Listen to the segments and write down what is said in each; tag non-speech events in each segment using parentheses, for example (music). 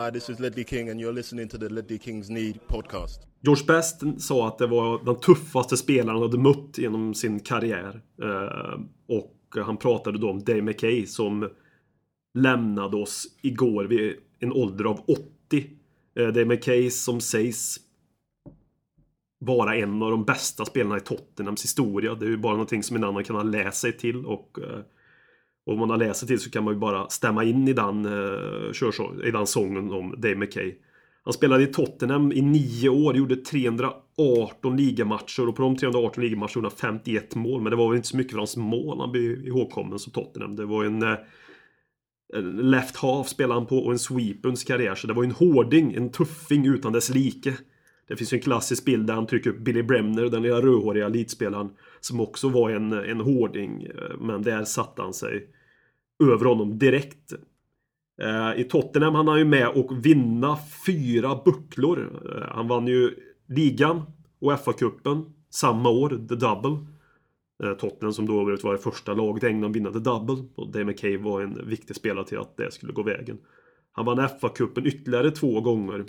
Hi, this is Ledley King and you're listening to the Ledley Kings Need podcast. George Best sa att det var den tuffaste spelaren han hade mött genom sin karriär. Eh, och han pratade då om Dave McKay som lämnade oss igår vid en ålder av 80. Eh, Dave McKay som sägs vara en av de bästa spelarna i Tottenhams historia. Det är ju bara någonting som en annan kan ha läst sig till och eh, och om man har läst sig till så kan man ju bara stämma in i den, uh, i den sången om Dave McKay. Han spelade i Tottenham i nio år, gjorde 318 ligamatcher och på de 318 ligamatcherna gjorde han 51 mål. Men det var väl inte så mycket för hans mål han blev ihågkommen som Tottenham. Det var en, uh, left half spelade han på och en sweep under karriär. Så det var en hårding, en tuffing utan dess like. Det finns ju en klassisk bild där han trycker upp Billy Bremner, den lilla rödhåriga elitspelaren. Som också var en, en hårding, eh, men där satte han sig över honom direkt. Eh, I Tottenham han ju med och vinna fyra bucklor. Eh, han vann ju ligan och FA-cupen samma år, the double. Eh, Tottenham som då var det första laget i England vinna the double. Och Dave McKay var en viktig spelare till att det skulle gå vägen. Han vann FA-cupen ytterligare två gånger.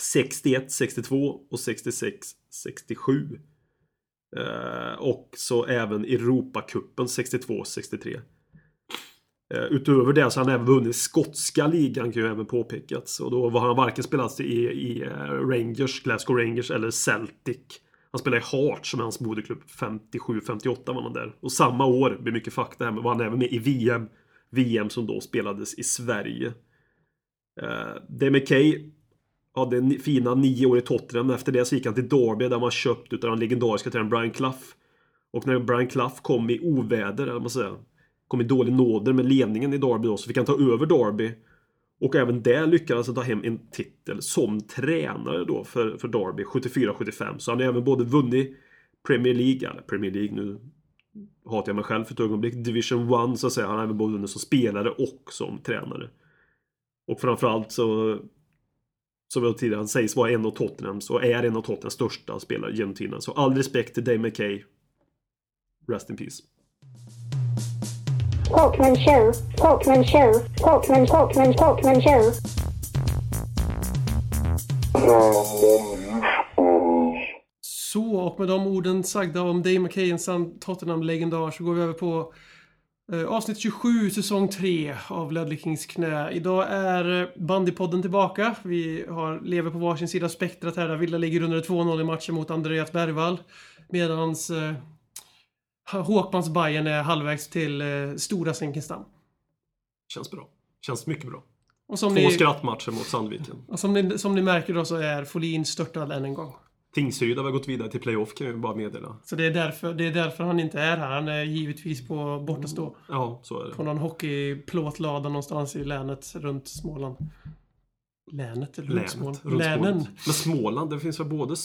61, 62 och 66, 67. och så även Europacupen 62, 63. Eh, utöver det så har han även vunnit skotska ligan kan ju även påpekats. Och då har han varken spelat i, i eh, Rangers, Glasgow Rangers eller Celtic. Han spelade i Hearts som är hans moderklubb. 57-58 var han där. Och samma år, blir mycket fakta här, var han även med i VM. VM som då spelades i Sverige. Eh, uh, Dave hade fina nio år i Tottenham. Efter det så gick han till Derby där man köpt utav den legendariska tränaren Brian Clough. Och när Brian Clough kom i oväder, eller man säger, kom i dålig nåder med ledningen i Derby då, så fick han ta över Derby. Och även där lyckades han ta hem en titel som tränare då för, för Derby 74-75. Så han har även både vunnit Premier League, eller Premier League nu hatar jag mig själv för ett ögonblick, Division 1 så att säga. Han har även både vunnit som spelare och som tränare. Och framförallt så som jag tidigare han sägs vara en av Tottenhams och är en av Tottenhams största spelare genom tiden. Så all respekt till Dave McKay. Rest in peace. Talkman show, Talkman show, Talkman, Talkman, Talkman show. Så, och med de orden sagda om Dave McKay, en Tottenham-legendar, så går vi över på eh, avsnitt 27, säsong 3 av Ledley Kings knä. Idag är Bandypodden tillbaka. Vi har, lever på varsin sida spektrat här, där Villa ligger under 2-0 i matchen mot Andreas Bergvall. Medans eh, Håkmans Bayern är halvvägs till eh, stora Zinkensdamm. Känns bra. Känns mycket bra. Och som Två ni, skrattmatcher mot Sandviken. Och som ni, som ni märker då så är Folin störtad än en gång. Tingsryd har gått vidare till playoff kan jag bara meddela. Så det är, därför, det är därför han inte är här. Han är givetvis på bortastå. Ja, så är det. På någon hockeyplåtlada någonstans i länet runt Småland. Länet eller Länet, Småland? Länen. Men Småland, det finns väl både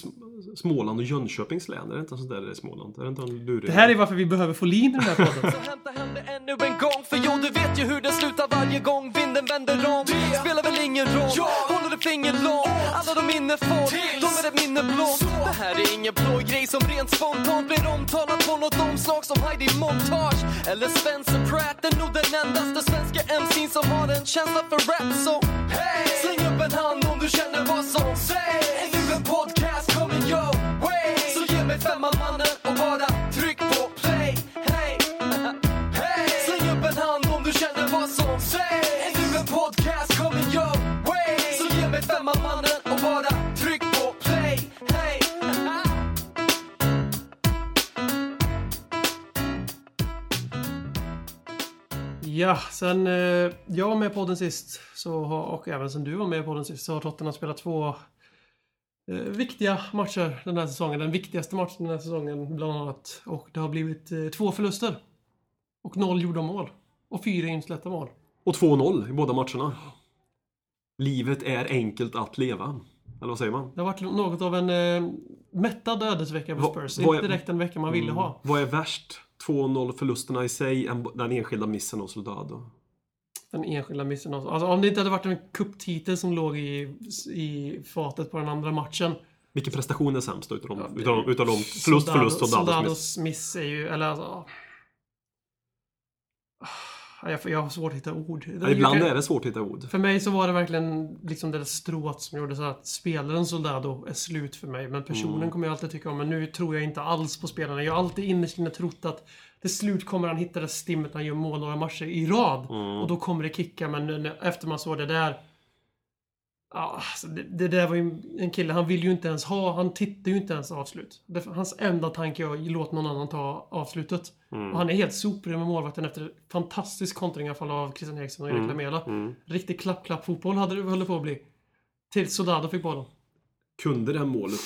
Småland och Jönköpings län? Är det inte sånt där i Småland? Är det, inte en det här är varför vi behöver få lin i den här (laughs) podden. Så hämta hem det ännu en gång För jo, du vet ju hur det slutar varje gång vinden vänder om Det spelar väl ingen roll ja. Finger långt Alla de minne får, de är ett minne blått Det här är ingen plågrej som rent spontant blir omtalat på något omslag som Heidi Montage eller Spencer Pratt. Är nog den endaste svenska MC'n som har en känsla för rap så hey! Släng upp en hand om du känner vad som sägs. Är en podcast? Coming your way sen eh, jag var med på den sist så har, och även sen du var med på den sist så har Tottenham spelat två eh, viktiga matcher den här säsongen. Den viktigaste matchen den här säsongen bland annat. Och det har blivit eh, två förluster. Och noll gjorda mål. Och fyra insläppta mål. Och 2-0 i båda matcherna. Livet är enkelt att leva. Eller vad säger man? Det har varit något av en eh, mättad ödesvecka för Spurs. Va, Inte direkt den vecka man ville mm, ha. Vad är värst? 2-0 förlusterna i sig, den enskilda missen hos Soldado? Den enskilda missen hos... Alltså om det inte hade varit en kupptitel som låg i, i fatet på den andra matchen. Vilken prestation är sämst utav dem? Ja, utav, utav dem? Förlust, förlust, Soldados miss. miss är ju... Eller alltså... Jag, jag har svårt att hitta ord. Ja, ibland är det svårt att hitta ord. För mig så var det verkligen liksom det där strået som gjorde så att spelaren Soldado är slut för mig. Men personen Mm. kommer jag alltid tycka om. Men nu tror jag inte alls på spelarna. Jag har alltid innerst inne trott att till slut kommer han hitta det stimmet när han gör mål några matcher i rad. Mm. Och då kommer det kicka. Men efter man såg det där. Ja, alltså det, det där var ju en kille, han vill ju inte ens ha, han tittar ju inte ens avslut. Det, hans enda tanke är att låta någon annan ta avslutet. Mm. Och han är helt soprig med målvakten efter fantastisk kontring i alla fall av Christian Eriksson och Erik Mm. Lamela. Mm. Riktig klapp-klapp-fotboll hade det höll det på att bli. Tills Soldado fick bollen. Kunde det här målet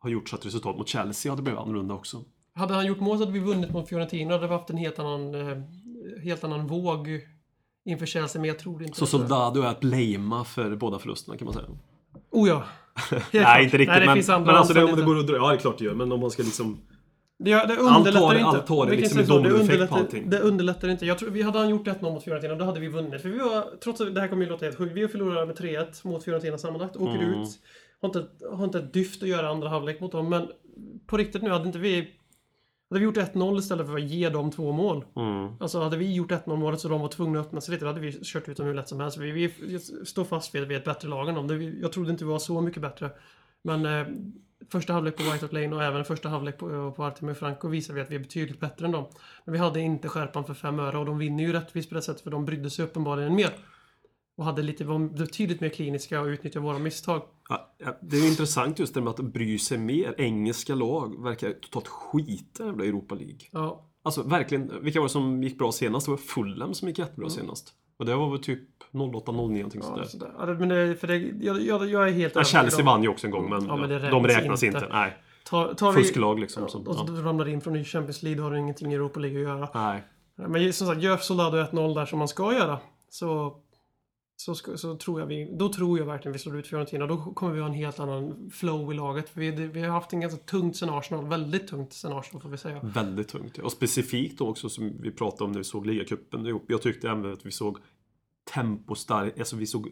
ha gjort så att resultatet mot Chelsea hade blivit annorlunda också? Hade han gjort mål så hade vi vunnit mot Fiorentina. Då hade vi haft en helt annan, eh, helt annan våg inför Chelsea. Men jag tror inte Så det. Soldado är att blamea för båda förlusterna kan man säga. Oh ja. (laughs) Nej, inte riktigt. Nej, det men finns andra men alltså det, om det går att dra... Ja, det är klart det gör. Men om man ska liksom... Det, det Allt underlättar har- inte. allt Vi kan liksom en det, dominoeffekt på allting. det underlättar inte. Jag tror, vi hade han gjort 1-0 mot Fiorentina, då hade vi vunnit. För vi var, trots att det här kommer ju låta helt sjukt, vi förlorade med 3-1 mot Fiorentina sammanlagt. Åker Mm. ut. Har inte, har inte ett dyft att göra andra halvlek mot dem. Men på riktigt nu, hade inte vi... Hade vi gjort 1-0 istället för att ge dem två mål. Mm. Alltså hade vi gjort 1-0 målet så de var tvungna att öppna sig lite, då hade vi kört ut dem hur lätt som helst. Vi, vi står fast vid att vi är ett bättre lag än dem. Jag trodde inte vi var så mycket bättre. Men eh, första halvlek på White Hart Lane och även första halvlek på, på Artemio Franco visar vi att vi är betydligt bättre än dem. Men vi hade inte skärpan för fem öre och de vinner ju rättvist på det sättet för de brydde sig uppenbarligen mer. Och hade lite, var betydligt mer kliniska och utnyttjade våra misstag. Ja, ja, det är intressant just det med att bry sig mer. Engelska lag verkar totalt skita i Europa League. Ja, Alltså verkligen, vilka var det som gick bra senast? Det var Fulham som gick jättebra senast. Och det var väl typ 08-09 någonting ja, sådär. sådär. Ja, men det, för det, jag, jag, jag är helt Ja, Chelsea vann ju också en gång men, Ja, men de räknas inte. inte. Nej. Tar, tar Fusklag liksom. Som, och så ja. ramlar in från Champions League, då har du ingenting i Europa League att göra. Nej. Men som sagt, gör Soldado 1-0 där som man ska göra. Så, så, ska, så tror jag vi, då tror jag verkligen vi slår ut Fiorentina. Då kommer vi ha en helt annan flow i laget. För vi, vi har haft en ganska tungt sen Arsenal. Väldigt tungt sen Arsenal får vi säga. Väldigt tungt. Och specifikt då också som vi pratade om när vi såg ligacupen ihop. Jag tyckte även att vi såg tempostark, alltså vi såg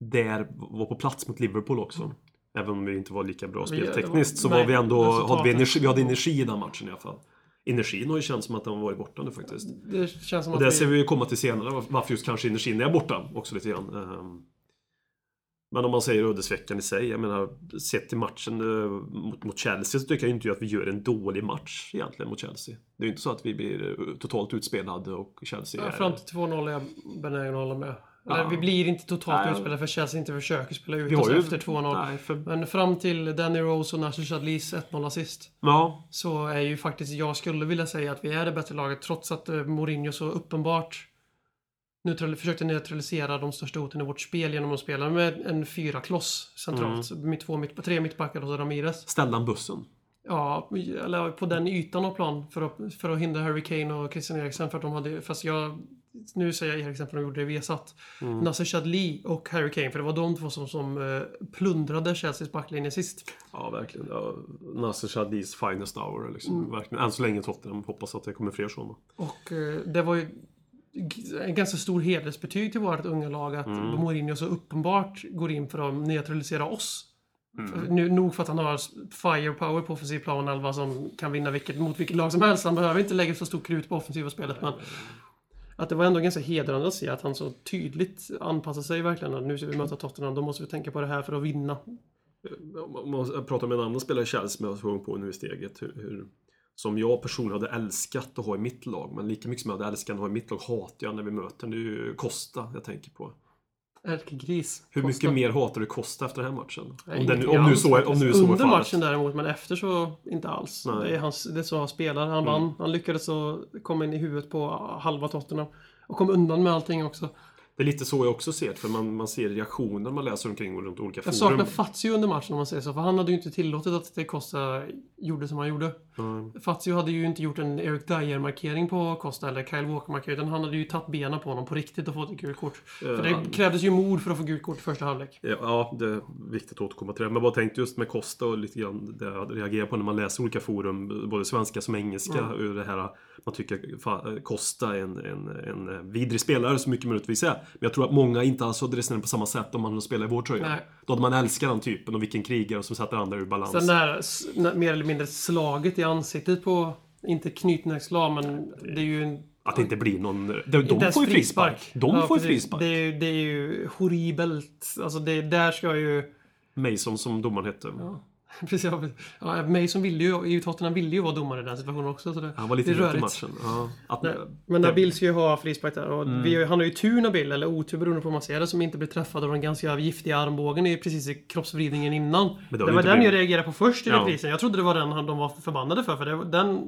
där, var på plats mot Liverpool också. Även om vi inte var lika bra speltekniskt så var vi ändå, hade vi, energi, vi hade energi i den matchen i alla fall. Energin har ju känts som att den har varit borta nu faktiskt. Det känns som Och att det ser vi... vi ju komma till senare, varför just kanske energin är borta också lite grann. Ehm, Men om man säger ödesveckan i sig, jag menar sett till matchen eh, mot, mot Chelsea så tycker jag inte att vi gör en dålig match egentligen mot Chelsea. Det är ju inte så att vi blir eh, totalt utspelade och Chelsea Ja, är... fram till 2-0 är jag benägen att hålla med. Eller, vi blir inte totalt Nej. utspelade för Chelsea inte försöker spela ut oss ju- efter 2-0. Nej, för... Men fram till Danny Rose och Nasser Chadlis 1-0 assist. Ja, så är ju faktiskt, jag skulle vilja säga att vi är det bättre laget trots att eh, Mourinho så uppenbart neutral, försökte neutralisera de största hoten i vårt spel genom att spela med en fyra kloss centralt. Mitt, två, mitt, tre mittbackar och så Ramirez. ställde han bussen? Ja, eller på den ytan av plan för att, för att hindra Harry Kane och Christian Eriksen för att de hade, fast jag nu säger jag Eriksen för de gjorde det Viasat. Mm. Nasser Chadli och Harry Kane, för det var de två som, som eh, plundrade Chelseas backlinje sist. Ja, verkligen. Ja, Nasser Chadis finest hour liksom. Mm. Verkligen. Än så länge Tottenham. Hoppas att det kommer fler sådana. Och eh, det var ju en ganska stor hedersbetyg till vårt unga lag att Mm. Mourinho så uppenbart går in för att neutralisera oss. Mm. Nu, nog för att han har firepower på offensiv plan 11 som kan vinna vilket, mot vilket lag som helst. Han behöver inte lägga så stor krut på offensiva spelet. Men att det var ändå ganska hedrande att se att han så tydligt anpassar sig verkligen. Nu ska vi möta Tottenham, då måste vi tänka på det här för att vinna. Om man pratar med en annan spelare i Chelsea med jag på nu i steget. Hur, hur, som jag personligen hade älskat att ha i mitt lag. Men lika mycket som jag hade älskat att ha i mitt lag hatar jag när vi möter. Det är ju Costa jag tänker på. Ärkegris. Hur Costa. mycket mer hatar du Costa efter den här matchen? Nej, Om, den, om, nu så, om nu så Under matchen däremot, men efter så inte alls. Nej. Mm. Det är, hans, det är så han spelar. Han vann. Han lyckades komma in i huvudet på halva Tottenham. Och kom undan med allting också. Det är lite så jag också ser det, för man, man ser reaktioner man läser omkring och runt olika Jag forum. saknar Fazio under matchen om man säger så. För han hade ju inte tillåtit att det Costa gjorde som han gjorde. Mm. Fazio hade ju inte gjort en Eric Dyer-markering på Costa eller Kyle Walker-markering. Utan han hade ju tagit benen på honom på riktigt och fått ett gult kort. För Ja. det krävdes ju mod för att få gult kort i första halvlek. Ja, det är viktigt att återkomma till det. Men jag bara tänkte just med Costa och lite grann det jag reagerar på när man läser olika forum, både svenska som engelska, Mm. ur det här man tycker Costa är en, en, en vidrig spelare så mycket möjligtvis är. Men jag tror att många inte alls hade resonerat på samma sätt om man hade spelat i vår tröja. Nej. Då hade man älskat den typen och vilken krigare som sätter andra ur balans. Sen n- mer eller mindre slaget i ansiktet på, inte knytnävsslag, men det är ju en Att det inte blir någon... De, de får ju frispark. De Ja, får ju frispark. Det är, ju, det är ju horribelt. Alltså det, där ska ju... Mason som domaren hette. Ja. (laughs) Precis, ja, ja, Mason ville ju, i Tottenham ville ju vara domare i den situationen också. Så det, Han var lite är röd i rörigt. matchen. Ja, att, Nej, Men det- Nabil ska ju ha frispark där. Och Mm. vi, han har ju tur Nabil, eller otur beroende på hur man ser det, som inte blir träffad av den ganska giftiga armbågen i precis i kroppsvridningen innan. Det var den jag reagerade på först i Ja. reprisen. Jag trodde det var den han- de var förbannade för. För det, den,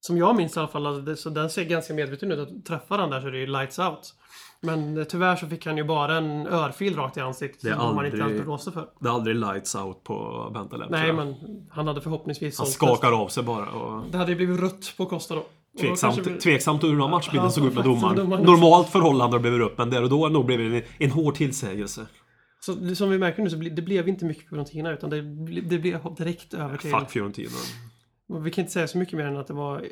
som jag minns i alla fall, alltså det, så den ser ganska medveten ut. Att träffa den där så är det ju lights out. Men tyvärr så fick han ju bara en örfil rakt i ansiktet. Det är som man inte ens blåste för. det är aldrig lights out på Bentaleb. Nej, men han hade förhoppningsvis Han skakar av sig bara. Och... Det hade ju blivit rött på Costa då. Tveksamt, vi- tveksamt hur den matchbilden Ja, såg ut med domaren. domaren. Normalt förhållande har blivit upp, men där och då det nog blivit en, en hård tillsägelse. Så det- som vi märker nu så det blev inte mycket på Fiorentina utan det, det blev direkt över till... Fuck Fiorentina. Vi kan inte säga så mycket mer än att det var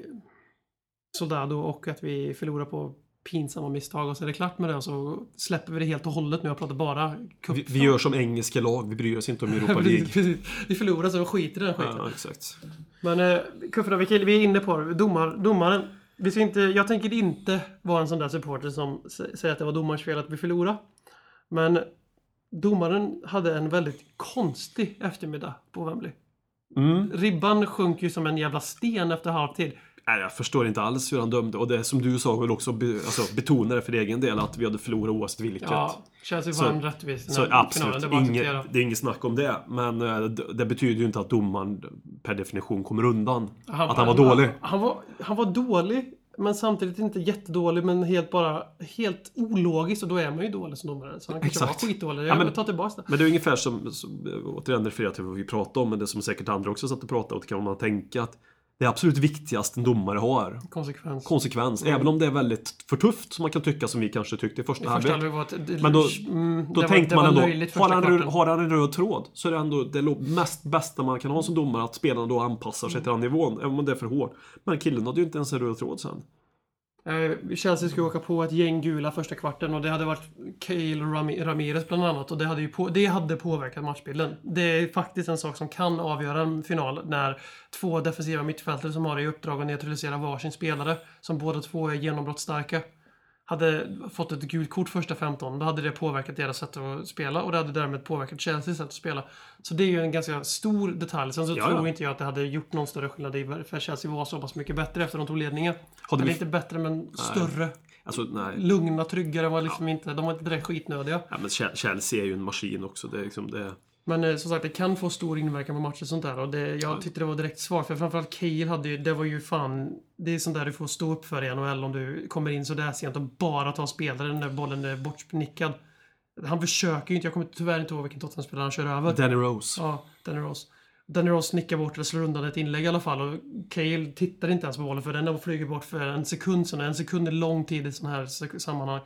Soldado och att vi förlorade på pinsamma misstag och så är det klart med det så släpper vi det helt och hållet nu och pratar bara cup. Vi, vi gör som engelska lag, vi bryr oss inte om Europa (laughs) League. Vi förlorar så vi skiter i den skiten. Ja, exakt. Men eh, Kufferna, vi, är inne på det. Domar, domaren. Vi ska inte, jag tänker inte vara en sån där supporter som sä- säger att det var domarens fel att vi förlorade. Men domaren hade en väldigt konstig eftermiddag på Wembley. Mm. Ribban sjönk ju som en jävla sten efter halvtid. Nej, jag förstår inte alls hur han dömde. Och det som du sa väl också be, alltså, betona det för egen del att vi hade förlorat oavsett vilket. Ja, Chelsea vann rättvist Så absolut, Det inget, det är inget snack om det. Men eh, det, det betyder ju inte att domaren per definition kommer undan. att han var dålig. Han var, han var dålig, men samtidigt inte jättedålig, men helt bara helt ologiskt. Och då är man ju dålig som domare. Så han kanske Exakt. var skitdålig. Ja, Jag men- vill ta tillbaka det. Men det är ungefär som, som återigen refererar till vad vi pratade om, men det som säkert andra också satt och pratade om, kan man tänka att det absolut viktigaste en domare har, Konsekvens. konsekvens. Även om det är väldigt för tufft, som man kan tycka, som vi kanske tyckte i första halvlek. Men då- mm, Då tänkte var, man ändå, har han, har han en röd tråd så är det ändå det mest bästa man kan ha som domare att spelarna då anpassar sig till den nivån, även om det är för hårt. Men killen hade ju inte ens en röd tråd sen. Eh, Chelsea skulle åka på ett gäng gula första kvarten och det hade varit Cale Rami- Ramirez bland annat och det hade, ju på, det hade påverkat matchbilden. Det är faktiskt en sak som kan avgöra en final när två defensiva mittfältare som har i uppdrag att neutralisera varsin spelare, som båda två är genombrottsstarka, hade fått ett gult kort första 15, då hade det påverkat deras sätt att spela och det hade därmed påverkat Chelseas sätt att spela. Så det är ju en ganska stor detalj. Sen så Ja, tror ja. inte jag att det hade gjort någon större skillnad i för Chelsea var så pass mycket bättre efter de tog ledningen. Hade Eller vi... inte bättre, men större. Alltså, nej. Lugna, tryggare var liksom inte... De var inte direkt skitnödiga. Ja, men Che- Chelsea är ju en maskin också. Det är liksom det... Men eh, som sagt, det kan få stor inverkan på matcher och sånt där. Och det, jag tyckte det var direkt svar. För framförallt Cale hade ju... Det var ju fan... Det är sånt där du får stå upp för i NHL om du kommer in så där sent och bara ta spelare när bollen är bortnickad. Han försöker ju inte. Jag kommer tyvärr inte ihåg vilken Tottenham-spelare han kör över. Danny Rose. Ja, Danny Rose. Danny Rose nickar bort eller slår undan ett inlägg i alla fall. Och Cale tittar inte ens på bollen för den flyger bort för en sekund sedan. En sekund är lång tid i sådana här sammanhang.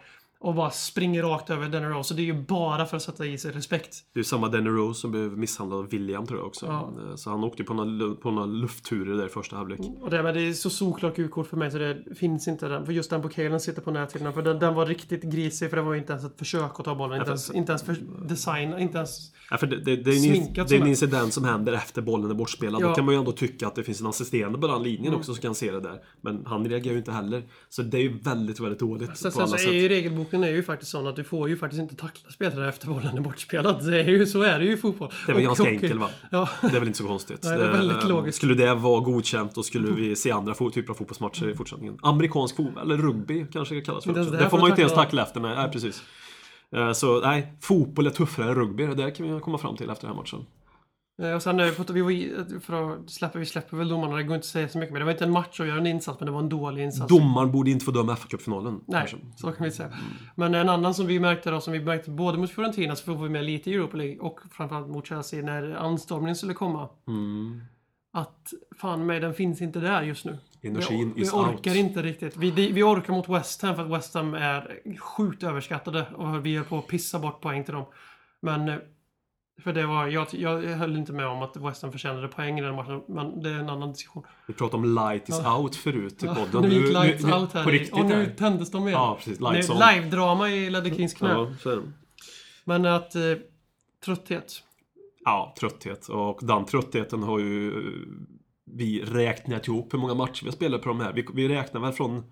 Och bara springer rakt över Danny Rose. Så det är ju bara för att sätta i sig respekt. Det är ju samma Danny Rose som blev misshandlad av William tror jag också. Ja. Eh, Så han åkte ju på några, lu- på några luftturer där i första halvlek. Och det, men det är så solklart gult för mig så det finns inte den. För just den på Calen sitter på näthinnan. För den, den var riktigt grisig för det var inte ens ett försök att ta bollen. Inte ens, inte ens för design. Inte ens... Ja, för det, det, det är Sminkat det är en incident som händer efter bollen är bortspelad. Ja. Då kan man ju ändå tycka att det finns en assisterande på den linjen Mm. också som kan se det där. Men han reagerar ju inte heller. Så det är ju väldigt, väldigt dåligt Sen, på sen alla så är ju sätt. Regelboken är ju faktiskt sån att du får ju faktiskt inte tackla spelare efter bollen är bortspelad. Det är ju, så är det ju i fotboll. Det är väl ganska och- enkel va? Ja. Det är väl inte så konstigt. Nej, det är väldigt eh, logiskt. Skulle det vara godkänt då skulle vi se andra typer av fotbollsmatcher i fortsättningen. Amerikansk fotboll, eller rugby kanske det kallas för. Det Det får man ju inte ens tackla. efter. Nej, precis. Eh, Så nej, fotboll är tuffare än rugby. Det kan vi komma fram till efter den här matchen. Eh, Och sen på- vi, var i, för att släppa, vi släpper väl domarna, det går inte att säga så mycket. Men det var inte en match att göra en insats, men det var en dålig insats. Domaren borde inte få döma FA-cupfinalen. Nej, kanske. så kan vi säga. Men en annan som vi märkte då, som vi märkte både mot Fiorentina, så får vi med lite i Europa League, och framförallt mot Chelsea när anstormningen skulle komma. Mm. Att fan mig, den finns inte där just nu. Energin vi, vi orkar out. inte riktigt. Vi, vi orkar mot West Ham för att West Ham är sjukt överskattade och vi är på att pissa bort poäng till dem. Men eh, för det var, jag, jag höll inte med om att West Ham förtjänade poäng i den matchen, men det är en annan diskussion. Vi pratade om light is Ja. out förut i Ja, podden. nu gick lights nu- out här. På i- riktigt och nu här. tändes de igen. Ja, precis. Nu- Lights on. Live-drama i Ledder Kings knä. Ja, så är det. Men att... Eh, trötthet. Ja, trötthet. Och den tröttheten har ju eh, vi räknat ihop hur många matcher vi har spelat på de här. Vi, vi räknar väl från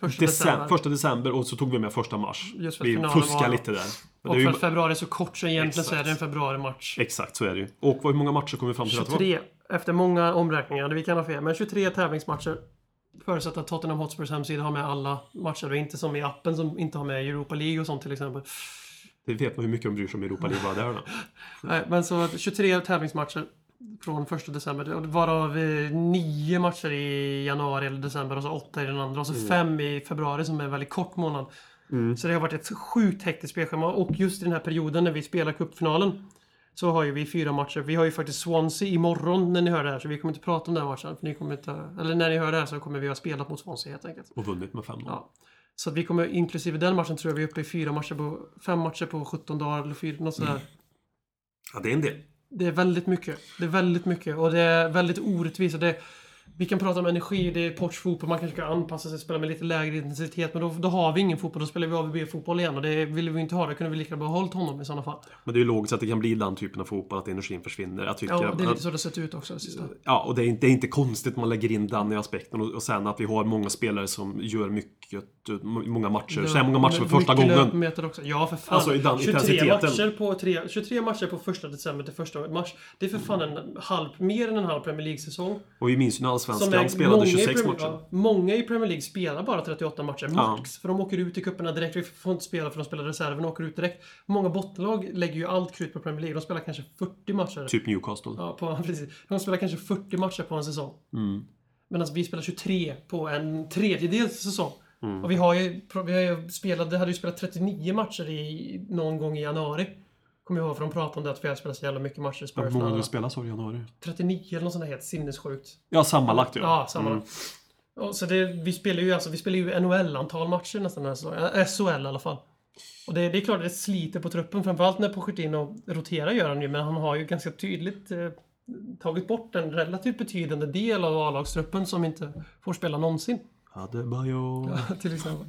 Första December, december. första december och så tog vi med första mars. Just för Vi var- lite där. Men Och för ju, att februari är så kort så egentligen så är Exakt. det en februari-match. exakt så är det ju. Och hur många matcher kom vi fram till att det var? 23. Efter många omräkningar, vi kan ha fel, men 23 tävlingsmatcher. Förutsatt att Tottenham Hotspurs hemsida har med alla matcher och inte som i appen som inte har med Europa League och sånt till exempel. Det vet man hur mycket de bryr sig om Europa League bara där. (laughs) Nej, men så att 23 tävlingsmatcher från 1 december. och Varav eh, nio matcher i januari eller december och så åtta i den andra. Och så fem i februari som är en väldigt kort månad. Så det har varit ett sjukt hektiskt spelschema. Och just i den här perioden när vi spelar cupfinalen så har ju vi fyra matcher. Vi har ju faktiskt Swansea imorgon när ni hör det här. Så vi kommer inte prata om den matchen. För ni kommer inte, eller när ni hör det här så kommer vi ha spelat mot Swansea helt enkelt. Och vunnit med 5-0. Ja. Så att vi kommer, inklusive den matchen, tror jag vi är uppe i fyra matcher på, fem matcher på 17 dagar eller fyra, något sådär. Ja, det är en del. Det är väldigt mycket. Det är väldigt mycket och det är väldigt orättvist. Och det, vi kan prata om energi, det är portsfotboll, man kanske kan anpassa sig och spela med lite lägre intensitet. Men då, då har vi ingen fotboll, då spelar vi AVB-fotboll igen. Och det vill vi inte ha, då kunde vi lika bra behållit honom i sådana fall. Men det är ju logiskt att det kan bli den typen av fotboll, att energin försvinner. Jag tycker Ja, det är att- lite så det har sett ut också det sista. Ja, och det är, inte, det är inte konstigt man lägger in den i aspekten och, och sen att vi har många spelare som gör mycket, många matcher. Så här många matcher för första gången. också. Ja, för fan. Alltså, i den 23 intensiteten. matcher, på tre, 23 matcher på första december till första mars. Det är för fan en halv, mer än en halv Premier League-säsong. Och vi minns ju när Allsvenskan spelade många i 26 Premier- matcher. ja, många i Premier League spelar bara 38 matcher, Ja. max. För de åker ut i cuperna direkt. Vi får inte spela för de spelar reserven och åker ut direkt. Många bottenlag lägger ju allt krut på Premier League. De spelar kanske 40 matcher. Typ Newcastle. Ja, på, (laughs) precis. De spelar kanske 40 matcher på en säsong. Mm. Medan vi spelar 23 på en tredjedels säsong. Mm. Och vi har ju, vi har ju spelat, hade ju spelat 39 matcher i, någon gång i januari. Kommer jag ihåg för de pratade om det att vi hade spelat så jävla mycket matcher i Hur många Spurs. du spelar så i januari? 39 eller något sånt där helt sinnessjukt. Ja, sammanlagt ja. Ja, samma. Och så det, vi spelar ju alltså, vi spelar ju NHL-antal matcher nästan den här säsongen. Äh, SHL i alla fall. Och det, det är klart att det sliter på truppen, framförallt när Pochettino roterar gör han ju, men han har ju ganska tydligt eh, tagit bort en relativt betydande del av A-lagstruppen som inte får spela någonsin. Adebayo. (laughs) till exempel.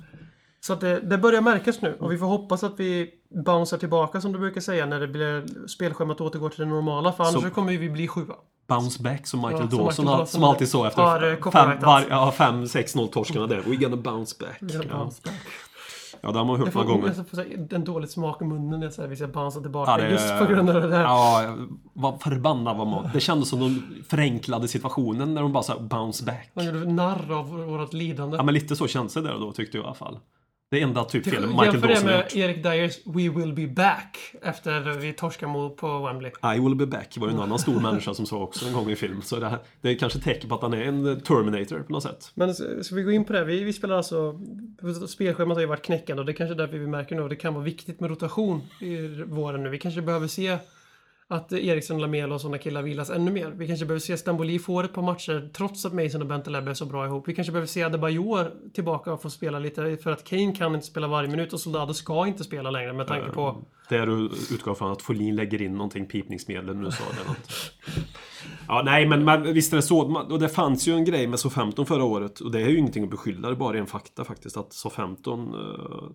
Så att det, det börjar märkas nu och vi får hoppas att vi bouncear tillbaka som du brukar säga när det blir spelschemat återgår till det normala för annars Så- så kommer vi bli sjua. Bounce back som Michael Ja, som Dawson, Dawson som alltid sa efter har, eh, fem, copyrightat. var, ja, 5-6-0 torskarna där. We're gonna bounce back. Ja, bounce back. ja det har man hört några gånger. jag får en dålig smak i munnen när jag säger att vi ska bouncea tillbaka Ja, det- just på grund av det där. Ja, vad förbannad var man. Det kändes som de förenklade situationen när de bara sa bounce back. Man gjorde narr av vårt lidande. Ja, men lite så känns det där då tyckte jag i alla fall. Det enda typ Jämför Michael det Dawson har med gjort. Erik Dyers We will be back efter vi torskade mot på Wembley. I will be back var ju en annan stor (laughs) människa som sa också en gång i film. Så det, här, det är kanske tecken på att han är en Terminator på något sätt. Men ska vi gå in på det? Vi, vi spelar alltså... Spelschemat har ju varit knäckande och det är kanske är därför vi märker nu att det kan vara viktigt med rotation i våren nu. Vi kanske behöver se att Eriksson, Lamela och sådana killar vilas ännu mer. Vi kanske behöver se Stamboli få ett par matcher trots att Mason och Bentaleb är så bra ihop. Vi kanske behöver se Adebayor tillbaka och få spela lite för att Kane kan inte spela varje minut och Soldado ska inte spela längre med tanke på... Där du utgår från att Folin lägger in någonting pipningsmedel nu sa det något. (laughs) Ja, nej, men, men visst är det så. Man- Och det fanns ju en grej med SO15 förra året. Och det är ju ingenting att beskylla, det är bara en fakta faktiskt. Att SO15 uh,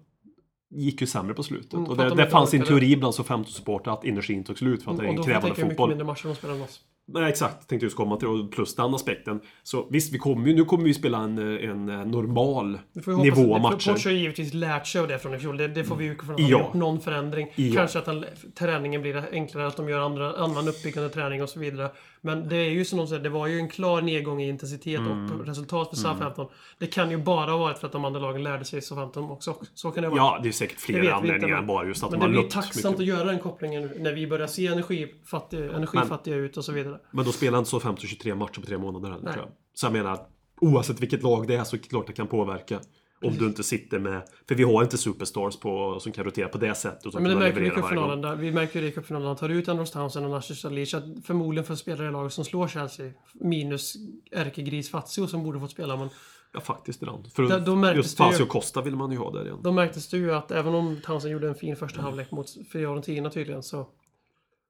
gick ju sämre på slutet. Mm, och det, de det fanns en teori bland SO15-supportrar att energin tog slut för att det är och en då krävande tänka hur mycket fotboll. mindre matcher de spelar än oss. Nej, exakt. Tänkte just komma till. Och plus den aspekten. Så visst, vi kommer ju, nu kommer vi spela en, en normal ju hoppas nivå att- matcher. Porsche har ju givetvis lärt sig av det från i fjol. Det, det får vi utgå från. att Ja. någon förändring. Ja. Kanske att han, träningen blir enklare, att de gör andra, annan uppbyggande träning och så vidare. Men det är ju som de säger, det var ju en klar nedgång i intensitet Mm. och resultat för Southampton. Det kan ju bara ha varit för att de andra lagen lärde sig Southampton också. Så kan det vara. Ja, det är säkert flera anledningar men- än bara just att Men de det har lukt tacksamt mycket. att göra den kopplingen när vi börjar se energifattiga, energifattiga ut och så vidare. Men då spelar inte så 15-23 matcher på tre månader heller tror jag. Så jag menar, oavsett vilket lag det är så är det klart det kan påverka. Om du inte sitter med... För vi har inte superstars på, som kan rotera på det sättet. Och Men det märker vi i cupfinalen. Där. Vi märker det i cupfinalen. Han tar ut Andros Townsend och Salic. Att förmodligen för spelare i laget som slår Chelsea. Minus ärkegris Fazio som borde fått spela. Men Ja, faktiskt ibland. För då märktes just det ju- Fazio Costa vill man ju ha där igen. då märktes det ju att även om Townsend gjorde en fin första halvlek mot Fiorentina tydligen så...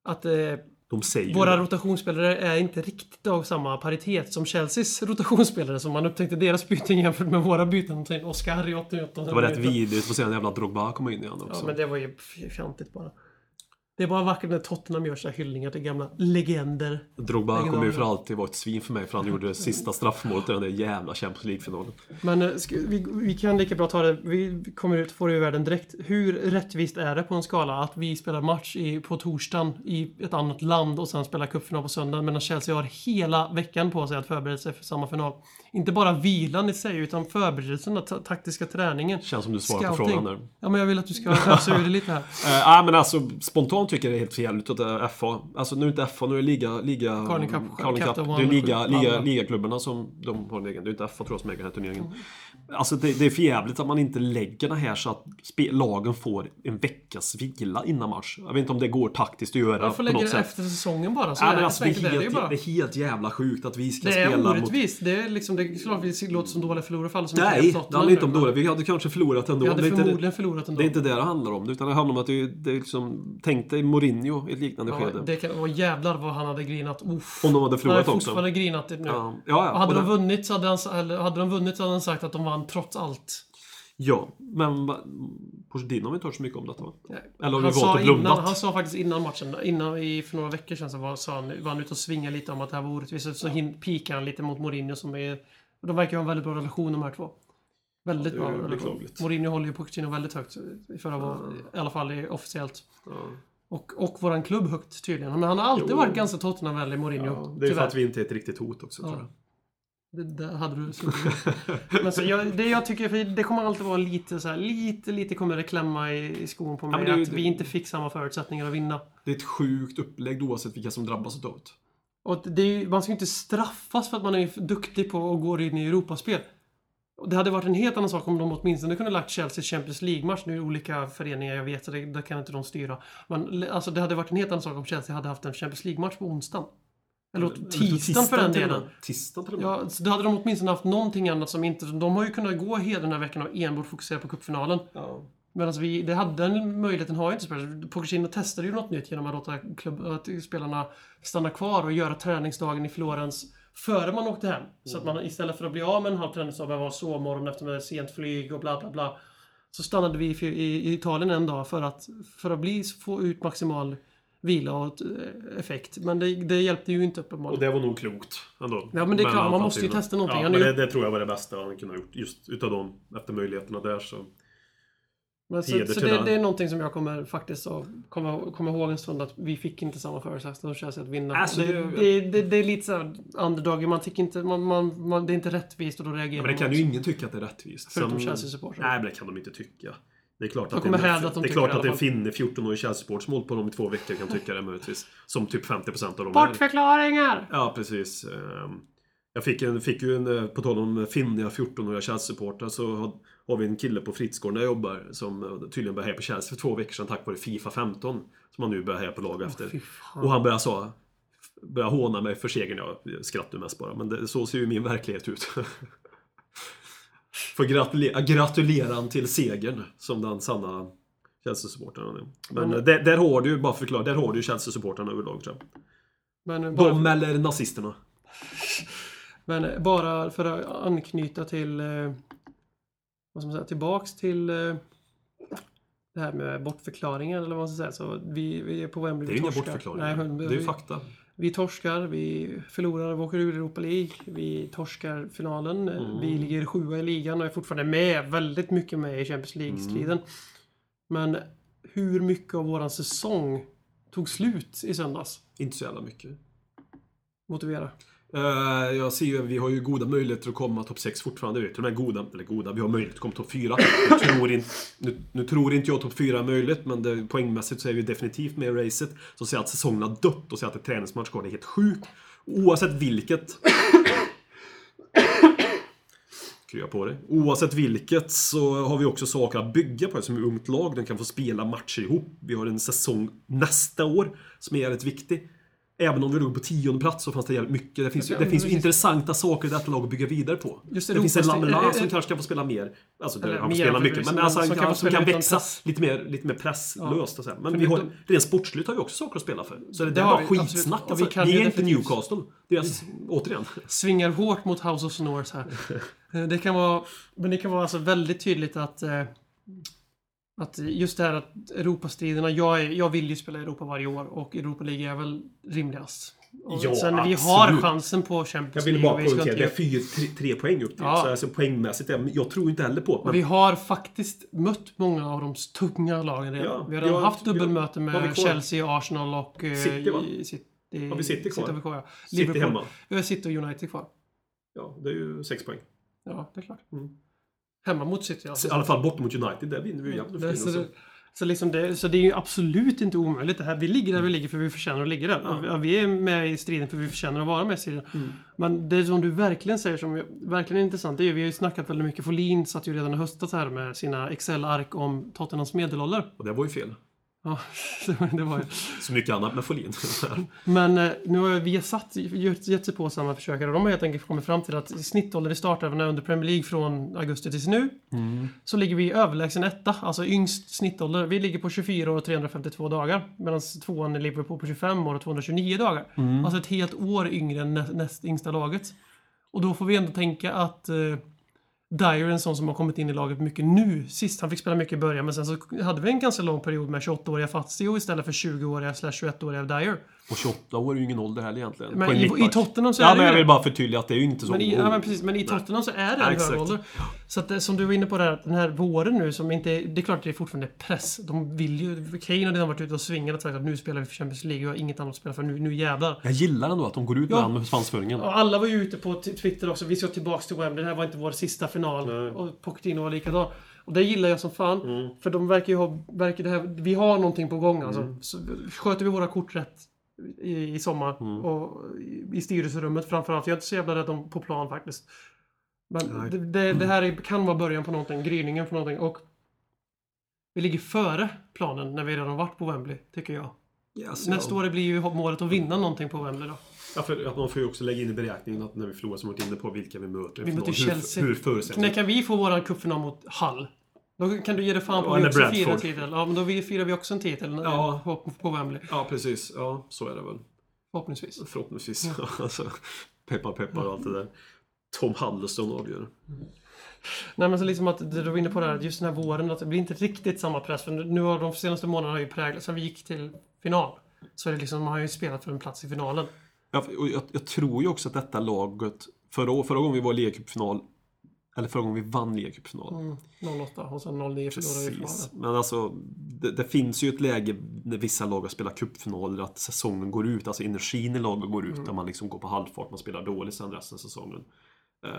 Att eh, De säger våra rotationsspelare är inte riktigt av samma paritet som Chelseas rotationsspelare. Som man upptäckte deras byten jämfört med våra byten. Oscar i 88. Det var rätt vidrigt att se en jävla Drogba komma in igen också. Ja, men det var ju fjantigt bara. Det är bara vackert när Tottenham gör här hyllningar till gamla legender. Drogba kommer ju för alltid vara ett svin för mig för han gjorde det sista straffmålet i den där jävla Champions League-finalen. Men eh, ska, vi, vi kan lika bra ta det, vi kommer ut, får det ur världen direkt. Hur rättvist är det på en skala att vi spelar match i, på torsdagen i ett annat land och sen spelar cupfinal på söndagen medan Chelsea har hela veckan på sig att förbereda sig för samma final? Inte bara vilan i sig utan förberedelserna, ta- taktiska träningen. Känns som du svarar på frågan där. Ja men jag vill att du ska ösa ur det lite här. (laughs) Eh, Nej men alltså spontant tycker jag det är helt för jävligt att det är FA. Alltså nu är det inte FA, nu är det liga... liga Carling Cup, Carling Cup. Det är liga, liga, ligaklubbarna som de har en egen. Det är inte FA tror jag som äger den här turneringen. Mm. Alltså det, det är för jävligt att man inte lägger det här så att lagen får en veckas vila innan match. Jag vet inte om det går taktiskt att göra lägga något det sätt. efter säsongen bara. Så Ja, är det. alltså, Så det, är är det helt, bara. det är helt jävla sjukt att vi ska Det är spela mot... orättvist. Det är liksom, det är klart vi låter som dåliga förlorare för alla som Nej, inte det handlar inte om dåligt. Vi hade kanske förlorat ändå. Vi hade Det är förmodligen förlorat ändå. Det är inte det det handlar om. Utan det handlar om att det, det är liksom... Tänk dig Mourinho i ett liknande Ja, skede. det kan, och jävlar vad han hade grinat. Uff. Om de hade han förlorat hade också. fortfarande grinat nu. Ja, ja. ja. Och hade, och de det- vunnit så hade han, eller hade de vunnit så hade han sagt att de vann trots allt. Ja, men Pochettino har vi inte hört så mycket om detta va? Eller har vi han, valt sa att blunda? han sa faktiskt innan matchen, innan i, för några veckor sedan så var, sa han, var han ute och svingade lite om att det här var orättvist. Så hin- pikade han lite mot Mourinho som är... De verkar ha en väldigt bra relation de här två. Väldigt Ja, bra relation. Mourinho håller ju Pochettino väldigt högt. i För att vara, I alla fall officiellt. Ja. Och, och våran klubb högt tydligen. Men han har alltid Jo. varit ganska Tottenham-vänlig, Mourinho. Ja, det är för tyvärr. att vi inte är ett riktigt hot också Ja. tror jag. Det, det hade du (laughs) Men så jag, det jag tycker, för det kommer alltid vara lite så här, lite, lite kommer det klämma i, i skon på mig. men det att vi inte fick samma förutsättningar att vinna. Det är ett sjukt upplägg oavsett vilka som drabbas av det. Och det är, man ska ju inte straffas för att man är duktig på att gå in i Europaspel. Det hade varit en helt annan sak om de åtminstone kunde lagt Chelsea Champions League-match. Nu är det olika föreningar, jag vet, så det, det kan inte de styra. Men alltså, det hade varit en helt annan sak om Chelsea hade haft en Champions League-match på onsdagen. Eller tisdagen för den delen. Tisdagen till och med. Ja, så då hade de åtminstone haft någonting annat som inte... De har ju kunnat gå hela den här veckan och enbart fokusera på cupfinalen. Ja. Medan vi, det hade, den möjligheten har ju inte spelat. Pochettino testade ju något nytt genom att låta klubb, att spelarna stanna kvar och göra träningsdagen i Florens före man åkte hem. Så att man istället för att bli av med en halv träningsdag behöver ha sovmorgon efter med sent flyg och bla bla bla. Så stannade vi i, i, i Italien en dag för att, för att bli, få ut maximal vila och eh, effekt. Men det, det hjälpte ju inte Och uppenbarligen. det var nog klokt ändå. Ja, men det är klart, man måste ju testa någonting. Ja, men det, det tror jag var det bästa han kunde ha gjort. Just utav dem, efter möjligheterna där så. Men så så det, det är någonting som jag kommer faktiskt att komma, komma ihåg en stund att vi fick inte samma förutsättningar som Chelsea att vinna. Alltså, det, det- det, det, är lite såhär underdog, man tycker inte, man, man, man, det är inte rättvist och då reagerar Ja, men det kan man ju ingen tycka att det är rättvist. Förutom Chelsea-supportrar. Nej, men det kan de inte tycka. Det är klart De att, hävda att de det är klart det att en finne 14-årig Chelsea-supporter som hållit på dem i två veckor kan tycka det möjligtvis. Som typ 50% av dem är. Bortförklaringar! Ja, precis. Ehm, Jag fick, en, fick ju en, eh, på tal om finniga 14-åriga Chelsea-supportrar så har, har vi en kille på Fritzgården där jag jobbar som eh, tydligen började heja på Chelsea för två veckor sedan tack vare Fifa 15. Som han nu börjar heja på lag efter. Fy fan. Och han började så Började håna mig för segern. Jag skrattar mest bara. Men det, så ser ju min verklighet ut. (laughs) Får gratulera, gratulera han till segern. Som den sanna Chelsea-supportern. är. Men eh, där, där har du ju, bara förklara, där har du ju Chelsea-supportrarna överlag tror jag. Men bara, De eller nazisterna. men bara för att anknyta till... Eh, vad ska man säga? Tillbaks till... Eh, det här med bortförklaringar eller vad man ska säga. Så vi, vi är på Wembley. Det är ju inga bortförklaringar. Nej, men det är ju fakta. Vi torskar, vi förlorar, vi åker ur Europa League. Vi torskar finalen. Mm. Vi ligger sjua i ligan och är fortfarande med, väldigt mycket med i Champions League-striden. Mm. Men hur mycket av våran säsong tog slut i söndags? Inte så jävla mycket. Motivera. Eh, jag ser ju, vi har ju goda möjligheter att komma topp 6 fortfarande. Till och med goda, eller goda, vi har möjlighet att komma topp 4. Nu tror, inte, nu, nu tror inte jag topp 4 är möjligt, men det, poängmässigt så är vi definitivt med i racet. Så säga att säsongen har dött och säga att det är träningsmatch kvar, det är helt sjukt. Oavsett vilket... Krya på dig. Oavsett vilket så har vi också saker att bygga på som är ungt lag. Den kan få spela matcher ihop. Vi har en säsong nästa år som är jävligt viktig. Även om vi låg på tionde plats så fanns det jävligt mycket. Det finns, ju- Ja, det finns ju intressanta saker i detta lag att bygga vidare på. Just det Europas- finns en Lamela eh, eh, som kanske kan få spela mer. Alltså, det, han får spela mycket. Men alltså, som han kan som kan växa lite mer, lite mer presslöst. Här. Men vi det- har, rent sportsligt har vi också saker att spela för. Så det, Det var skitsnack. Alltså, vi är inte Newcastle. Deras, återigen. Svingar hårt mot House of Snores här. (laughs) Eh, Det kan vara, men det kan vara alltså väldigt tydligt att eh, Att just det här att Europastriderna, jag, är, jag vill ju spela Europa varje år och Europa League är väl rimligast. Och Ja, sen vi absolut. har chansen på Jag Champions League. bara och vi ska poängtera, det är fyra, tre, tre poäng upp dit. Ja. Så alltså, poängmässigt, jag tror inte heller på det. Men vi har faktiskt mött många av de tunga lagen redan. Ja, vi har redan vi haft vi dubbelmöte vi med? Chelsea, Arsenal och... eh, City, va? City, Har vi City kvar? vi kvar ja. City Liverpool. hemma. Vi har City och United kvar. Ja, det är ju sex poäng. Ja, det är klart. Mm. Hemma mot City alltså. I alla fall bort mot United, där vinner vi ju jämnt och så, det, så, liksom det, så det är ju absolut inte omöjligt det här. Vi ligger där vi ligger för vi förtjänar att ligga där. Ja. Vi är med i striden för vi förtjänar att vara med i striden. Mm. Men det som du verkligen säger som verkligen är intressant, det är ju, vi har ju snackat väldigt mycket. Folin satt ju redan i höstas här med sina Excel-ark om Tottenhams medelålder. Och det var ju fel. Ja, (laughs) det var ju. Så mycket annat med Folin. Men eh, nu har vi satt, gett sig på samma försökare och de har helt enkelt kommit fram till att snittålder i startelvorna under Premier League från augusti tills nu så ligger vi överlägsen etta, alltså yngst snittålder. Vi ligger på 24 år och 352 dagar medan tvåan är Liverpool på 25 år och 229 dagar. Alltså ett helt år yngre än nä näst yngsta laget. Och då får vi ändå tänka att eh, Dyer är en sån som har kommit in i laget mycket nu. Sist han fick spela mycket i början men sen så hade vi en ganska lång period med 28-åriga Fazio istället för 20-åriga slash 21-åriga Dyer. Och 28 år är ju ingen ålder heller egentligen. Men i, i. Tottenham så Ja, är det men jag vill bara förtydliga att det är ju inte så. Men i, ja, men precis, men i Tottenham så är det Ja, en hög ålder. Så att som du var inne på där, att den här våren nu som inte... Det är klart att det är fortfarande press. De vill ju... Kane har redan varit ute och svingat och sagt att nu spelar vi för Champions League och har inget annat att spela för. Nu, nu jävlar. Jag gillar ändå att de går ut Ja. med ja. med svansföringen. Och alla var ju ute på Twitter också. Vi ska tillbaks till Wembley. Det här var inte vår sista final. Nej. Och Pochettino var likadan. Och det gillar jag som fan. Mm. För de verkar ju ha... Verkar det här, vi har någonting på gång alltså. Mm. Så sköter vi våra kort rätt i, i sommar Mm. och i, i styrelserummet framförallt. Jag är inte så jävla rädd om på plan faktiskt. Men det, det, det här är, kan vara början på någonting. Gryningen på någonting. Och vi ligger före planen när vi redan varit på Wembley, tycker jag. Yes, Nästa år blir ju målet att vinna någonting på Wembley då. Ja, för att man får ju också lägga in i beräkningen att när vi förlorar som varit inne på vilka vi möter. Vi möter hur- Chelsea. Hur förutsättningar. När kan vi få våran cupfinal mot Hull? Då kan du ge det fan på Ja, att vi också Bradford. firar titel. Ja, men då firar vi också en titel Ja. på, på Wembley. Ja, precis. Ja, så är det väl. Förhoppningsvis. Förhoppningsvis. (laughs) alltså, peppar peppar och allt det där. Tom Huddleston avgör. Nej men så liksom att du var inne på det här, just den här våren, att det blir inte riktigt samma press. För nu har de senaste månaderna har ju präglat, sen vi gick till final. Så är det liksom, man har ju spelat för en plats i finalen. Ja, och jag, jag tror ju också att detta laget, förra, förra gången vi var i ligacupfinal, eller förra gången vi vann ligacupfinal. Mm, 08 och sen 09 förlorade vi finalen. Men alltså, det, det finns ju ett läge när vissa lag har spelat cupfinaler att säsongen går ut, alltså energin i laget går ut, Mm. där man liksom går på halvfart, man spelar dåligt sen resten av säsongen. Eh,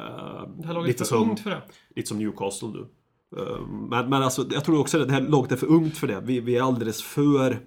Det här laget är lite, för som, ungt för det. lite som Newcastle nu. Eh, men, men alltså, jag tror också att det här laget är för ungt för det. Vi, vi är alldeles för...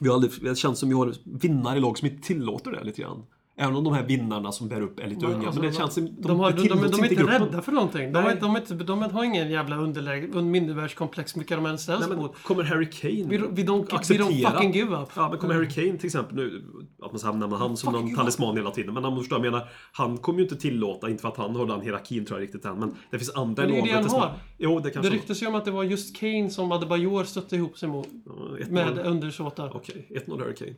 Vi har aldrig, det känns som vi har vinnare i lag som inte tillåter det lite grann. Även om de här vinnarna som bär upp är lite unga. Alltså, men det känns som... De, de, har, de, de, tillåts de är inte gruppen. rädda för någonting. De, är, de, är inte, de har ingen jävla underläge, un- mindervärdeskomplex vilka de än ställs mot. kommer Harry Kane We don't, we don't, we acceptera... don't fucking give up. Ja, men kommer Harry Kane till exempel nu, att man ska nämna han som någon talisman hela tiden. Men du förstår, jag menar, han kommer ju inte tillåta, inte för att han har den hierarkin tror jag riktigt än, men det finns andra Men det är det han har. Jo, det Det kanske... ryktas ju om att det var just Kane som Adebayor stötte ihop sig mot. Ja, 1-0. Med undersåtar. Okej, 1-0 Harry Kane.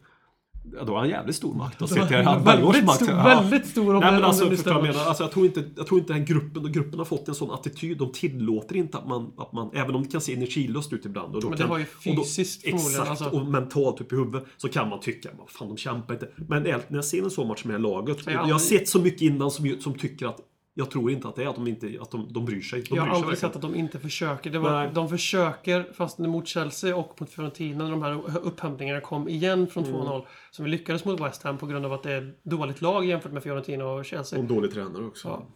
Ja, då har han jävligt stor makt. Och varje års väldigt makt. stor, Ja. väldigt stor om Nej men alltså, förstår jag menar, alltså jag tror inte, jag tror inte den gruppen, och gruppen har fått en sån attityd. De tillåter inte att man, att man även om det kan se energilöst ut ibland. Och då Men det kan, har ju och då- fysiskt Exakt, alltså. och mentalt upp i huvudet. Så kan man tycka, fan de kämpar inte. Men när jag ser en sån match med det här laget. jag Jag, har sett så mycket innan som, som tycker att jag tror inte att det är att de, inte, att de, de bryr sig. De Jag har aldrig verkligen. sett att de inte försöker. Det var, Nej. de försöker, fast mot Chelsea och mot Fiorentina, när de här upphämtningarna kom igen från Mm. 2-0. Som vi lyckades mot West Ham på grund av att det är dåligt lag jämfört med Fiorentina och Chelsea. Och dålig tränare också. Ja.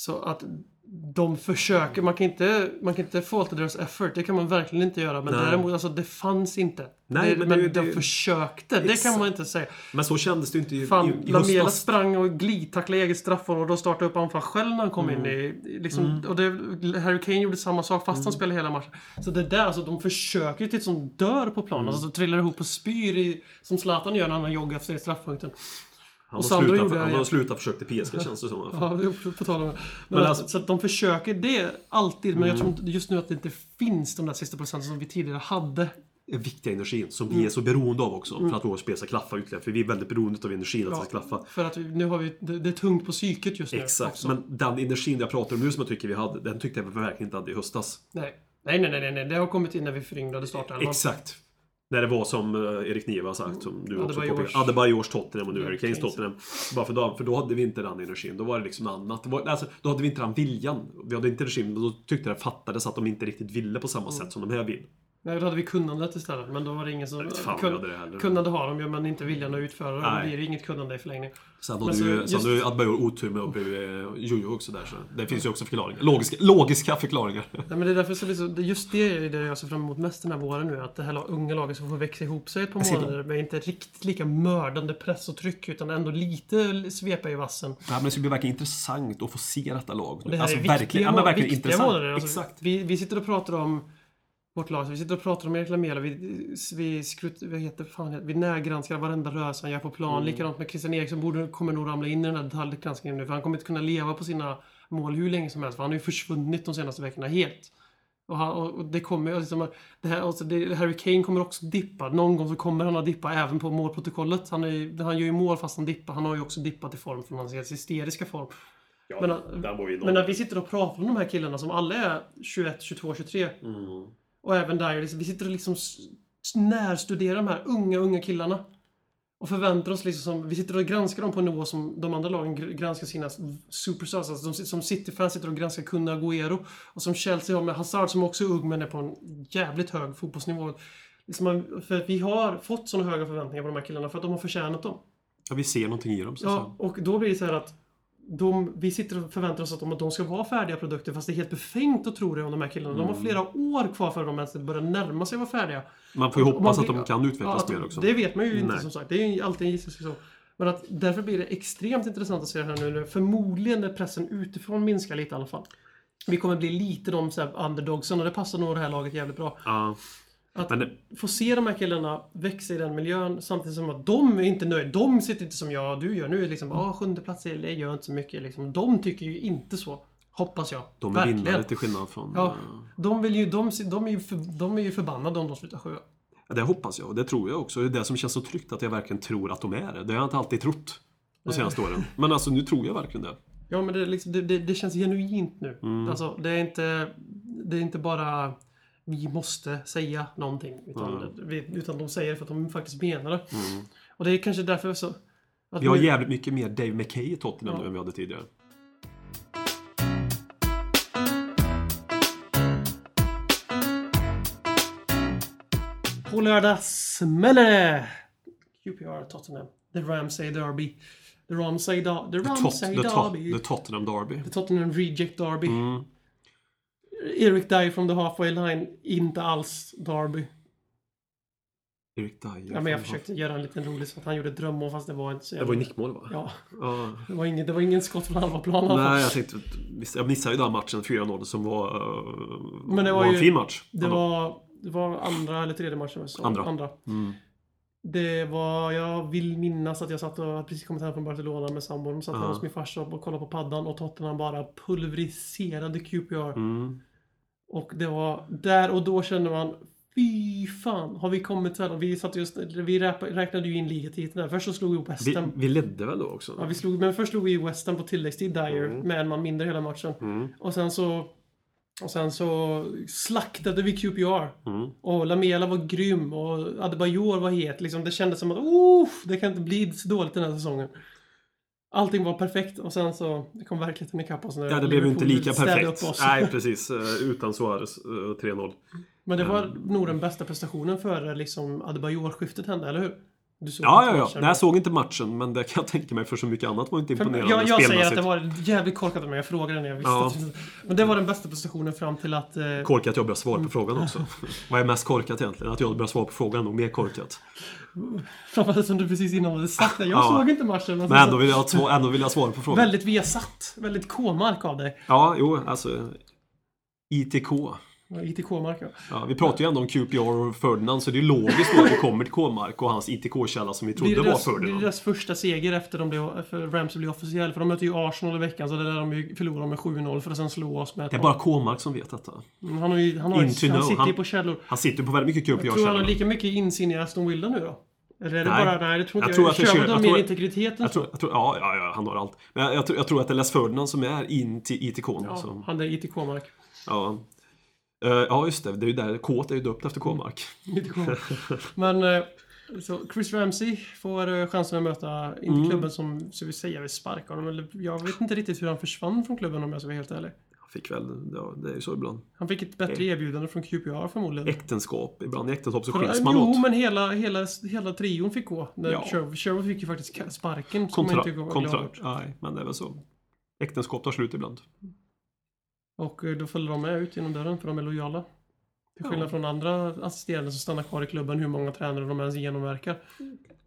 Så att de försöker, man kan inte, man kan inte faulta deras effort, det kan man verkligen inte göra. Men Nej. däremot, alltså det fanns inte. Nej, det, men men det- de det- försökte, det kan man inte säga. Men så kändes det inte i, Fan, i, i Lamela höstas. sprang och glidtacklade eget straffområde och då startade upp anfall själv när han kom Mm. in i... Liksom, Och det, Harry Kane gjorde samma sak fast han spelade hela matchen. Så det där, alltså de försöker ju tills de dör på planen. Mm. Alltså trillar ihop och spyr i, som Zlatan gör när han joggar efter straffpunkten. Han och har slutat, gjorde han har ja. slutat försöka till PSG (laughs) känns det som. Ja, det är på tal om det. Men alltså- Så att de försöker det alltid, men jag Mm. tror inte just nu att det inte finns de där sista procenten som vi tidigare hade. Den viktiga energin som Mm. vi är så beroende av också för att vårt spel ska klaffa ytterligare. För vi är väldigt beroende av energin att det ska klaffa. För att nu har vi, det, är tungt på psyket just nu. Exakt, också. men den energin jag pratar om nu som jag tycker vi hade, den tyckte jag verkligen inte hade i höstas. Nej. Nej, nej, nej, nej. Det har kommit in när vi föryngrade startelvan. Exakt. När det var som eh, Erik Niva har sagt, som du också Adebayors. påpekade. Adebayors Tottenham och nu Harry Kanes. Tottenham. Bara för då, för då hade vi inte den energin. Då var det liksom annat. Det var, alltså, då hade vi inte den viljan. Vi hade inte energin, men då tyckte jag det fattades att de inte riktigt ville på samma Mm. sätt som de här vill. Nej, då hade vi kunnandet istället. Men då var det ingen som... vet fan kun- det heller. Kunnande har de ju, men inte viljan att utföra det. Då blir det inget kunnande i förlängningen. Sen hade så ju just- Adebayor otur med att bli eh, Jojo också där. Så det finns ju också förklaringar. Logiska, logiska förklaringar. Nej, men det är därför så blir så, just det är det jag ser fram emot mest den här våren nu. Att det här unga laget ska få växa ihop sig ett par månader med inte riktigt lika mördande press och tryck utan ändå lite svepa i vassen. Ja, men det ska bli verkligen intressant att få se detta lag. Det här alltså är viktiga, verkligen, ja, men må- verkligen viktiga intressant. månader. Alltså, Exakt. Vi, vi sitter och pratar om vårt lag. Så vi sitter och pratar om Erik Lamela. Vi, vi, skrut, vad heter, fan, vi närgranskar varenda rörelse han gör på plan. Mm. Likadant med Christian Eriksson borde, kommer nog ramla in i den här detaljgranskningen nu. För han kommer inte kunna leva på sina mål hur länge som helst. För han har ju försvunnit de senaste veckorna helt. Och, han, och det kommer liksom, det här, alltså det, Harry Kane kommer också dippa. Någon gång så kommer han att dippa även på målprotokollet. Han, är, han gör ju mål fast han dippar. Han har ju också dippat i form från hans helt hysteriska form. Ja, Men, Men när vi sitter och pratar om de här killarna som alla är 21, 22, 23 Mm. Och även där, liksom, vi sitter och liksom närstuderar de här unga, unga killarna. Och förväntar oss liksom som, vi sitter och granskar dem på en nivå som de andra lagen gr- granskar sina superstars. Alltså de, som City-fans sitter och granskar Kun Agüero. Och som Chelsea har med Hazard som också är ung men är på en jävligt hög fotbollsnivå. Liksom för vi har fått sådana höga förväntningar på de här killarna för att de har förtjänat dem. Ja, vi ser någonting i dem. Så Ja, och då blir det så här att de, vi sitter och förväntar oss att de, att de ska vara färdiga produkter fast det är helt befängt att tro det om de här killarna. De har Mm. flera år kvar för de ens börjar närma sig vara färdiga. Man får ju hoppas man att de kan utvecklas att de- mer också. Det vet man ju inte Nej. som sagt. Det är ju alltid en gissning så. Men att därför blir det extremt intressant att se det här nu. Förmodligen när pressen utifrån minskar lite i alla fall. Vi kommer bli lite de så här, underdogsen och det passar nog det här laget jävligt bra. Ja. Att det, få se de här killarna växa i den miljön samtidigt som att de är inte nöjda. De sitter inte som jag och du gör nu. Liksom, ah, sjunde plats i LA gör inte så mycket. Liksom. De tycker ju inte så. Hoppas jag. de är Verkligen. vinnare till skillnad från... Ja, eh, de, vill ju, de, de, är ju för, de är ju förbannade om de slutar sjua. Ja, det hoppas jag och det tror jag också. Det är det som känns så tryggt att jag verkligen tror att de är det. Det har jag inte alltid trott de senaste åren. Men alltså nu tror jag verkligen det. Ja, men det, liksom, det, det, det känns genuint nu. Mm. Alltså, det är inte, det är inte bara vi måste säga någonting. Utan, Mm. utan de säger det för att de faktiskt menar det. Mm. Och det är kanske därför så... Att Vi har nu- jävligt mycket mer Dave McKay i Tottenham Ja. än vi hade tidigare. På lördag smäller det! QPR Tottenham. The Ramsay Derby. The Ramsay, da, the Ramsay the, Derby. the Tottenham Derby. The Tottenham Reject Derby. Mm. Eric Dye from the halfway line. Inte alls Derby. Erik Dyer. Ja, men jag försökte göra en liten rolig så att han gjorde drömmål fast det var inte så Det var ju nickmål va? Ja, Ja. det var ingen, det var ingen skott från halva planen. Nej, jag tänkte... Jag missade ju den matchen 4-0 som var, uh, Men det var en ju- fin match. Det var, det var andra eller tredje matchen. Så, Andra. andra. Mm. Det var, jag vill minnas att jag satt och hade precis kommit hem från Barcelona med sambon. Satt Ja. hemma hos min farsa och kollade på paddan och Tottenham bara pulveriserade QPR. Mm. Och det var där och då kände man Fy fan, har vi kommit så här? Vi, satt just, vi räknade ju in ligatiteln där. Först så slog vi West Vi, Ham. vi ledde väl då också? Ja, vi slog, men först slog vi West Ham på tilläggstid, Dyer, Mm. med en man mindre hela matchen. Mm. Och sen så... Och sen så slaktade vi QPR. Mm. Och Lamela var grym och Adebayor var het. Liksom, det kändes som att det kan inte bli så dåligt den här säsongen. Allting var perfekt och sen så kom verkligheten ikapp oss. När Ja, det blev ju inte lika perfekt. Nej, precis. Eh, Utan Suarez eh, 3-0. Men det var Mm. nog den bästa prestationen före liksom Adebayor-skiftet hände, eller hur? Du såg Ja, ja, ja. Nej, jag såg inte matchen, men det kan jag tänka mig för så mycket annat var inte imponerande jag, jag säger att det var jävligt korkat av mig. Jag frågade när jag visste Ja. att... Men det var den bästa prestationen fram till att... Eh, Korkat att jag börjar svara på Mm. frågan också. (laughs) Vad är mest korkat egentligen? Att jag börjar svara på frågan nog mer korkat. framförallt som du precis innan hade sagt det. Jag Ja. såg inte matchen. Men, Men ändå vill jag, ha ett svar- ändå vill jag svara på frågan. Väldigt viasatt. Väldigt K-mark av dig. Ja, jo, alltså. ITK. ITK-mark, ja. Ja, vi pratar ju ändå om QPR och Ferdinand, så det är logiskt att det kommer till K-mark och hans ITK-källa som vi trodde var deras, blir det Ferdinand. deras första seger efter de blev, för Ramsey blev officiell? För de möter ju Arsenal i veckan, så det där de ju förlorar med 7-0 för att sen slå oss med ett Det är bara K-mark som vet detta. Mm, Han, har ju, han, har to han sitter ju på källor. Han sitter på väldigt mycket Jag tror han har QPR-källor. lika mycket insyn i Aston Villa nu då? Eller är det Nej. bara... Nej, det tror Jag inte tror jag. att det Kör kör- de jag mer tror- integriteten Jag tror, jag tror, ja, ja, ja, han har allt. Men jag, jag, tror, jag tror att det är Les Ferdinand som är in till ITK. Ja, så, han är ITK-mark. ja. Eh, ja, just det. Det är ju där. K är ju döpt efter K-mark. (laughs) Men eh, så Chris Ramsey får eh, chansen att möta, inte Mm. klubben som, så vi säga, vill sparka honom. Eller, jag vet inte riktigt hur han försvann från klubben om jag ska vara helt ärlig. Han fick väl, ja, det är ju så ibland. Han fick ett bättre erbjudande från QPR förmodligen. Äktenskap. Ibland i äktenskap så skiljs man jo, åt. men hela, hela, hela trion fick gå. Ja. Sherwood, Sherwood fick ju faktiskt sparken. Kontra, kontra, nej, men det är väl så. Äktenskap tar slut ibland. Och eh, då följde de med ut genom dörren för de är lojala. Till skillnad Ja. från andra assisterande som stannar kvar i klubben hur många tränare de ens genomverkar.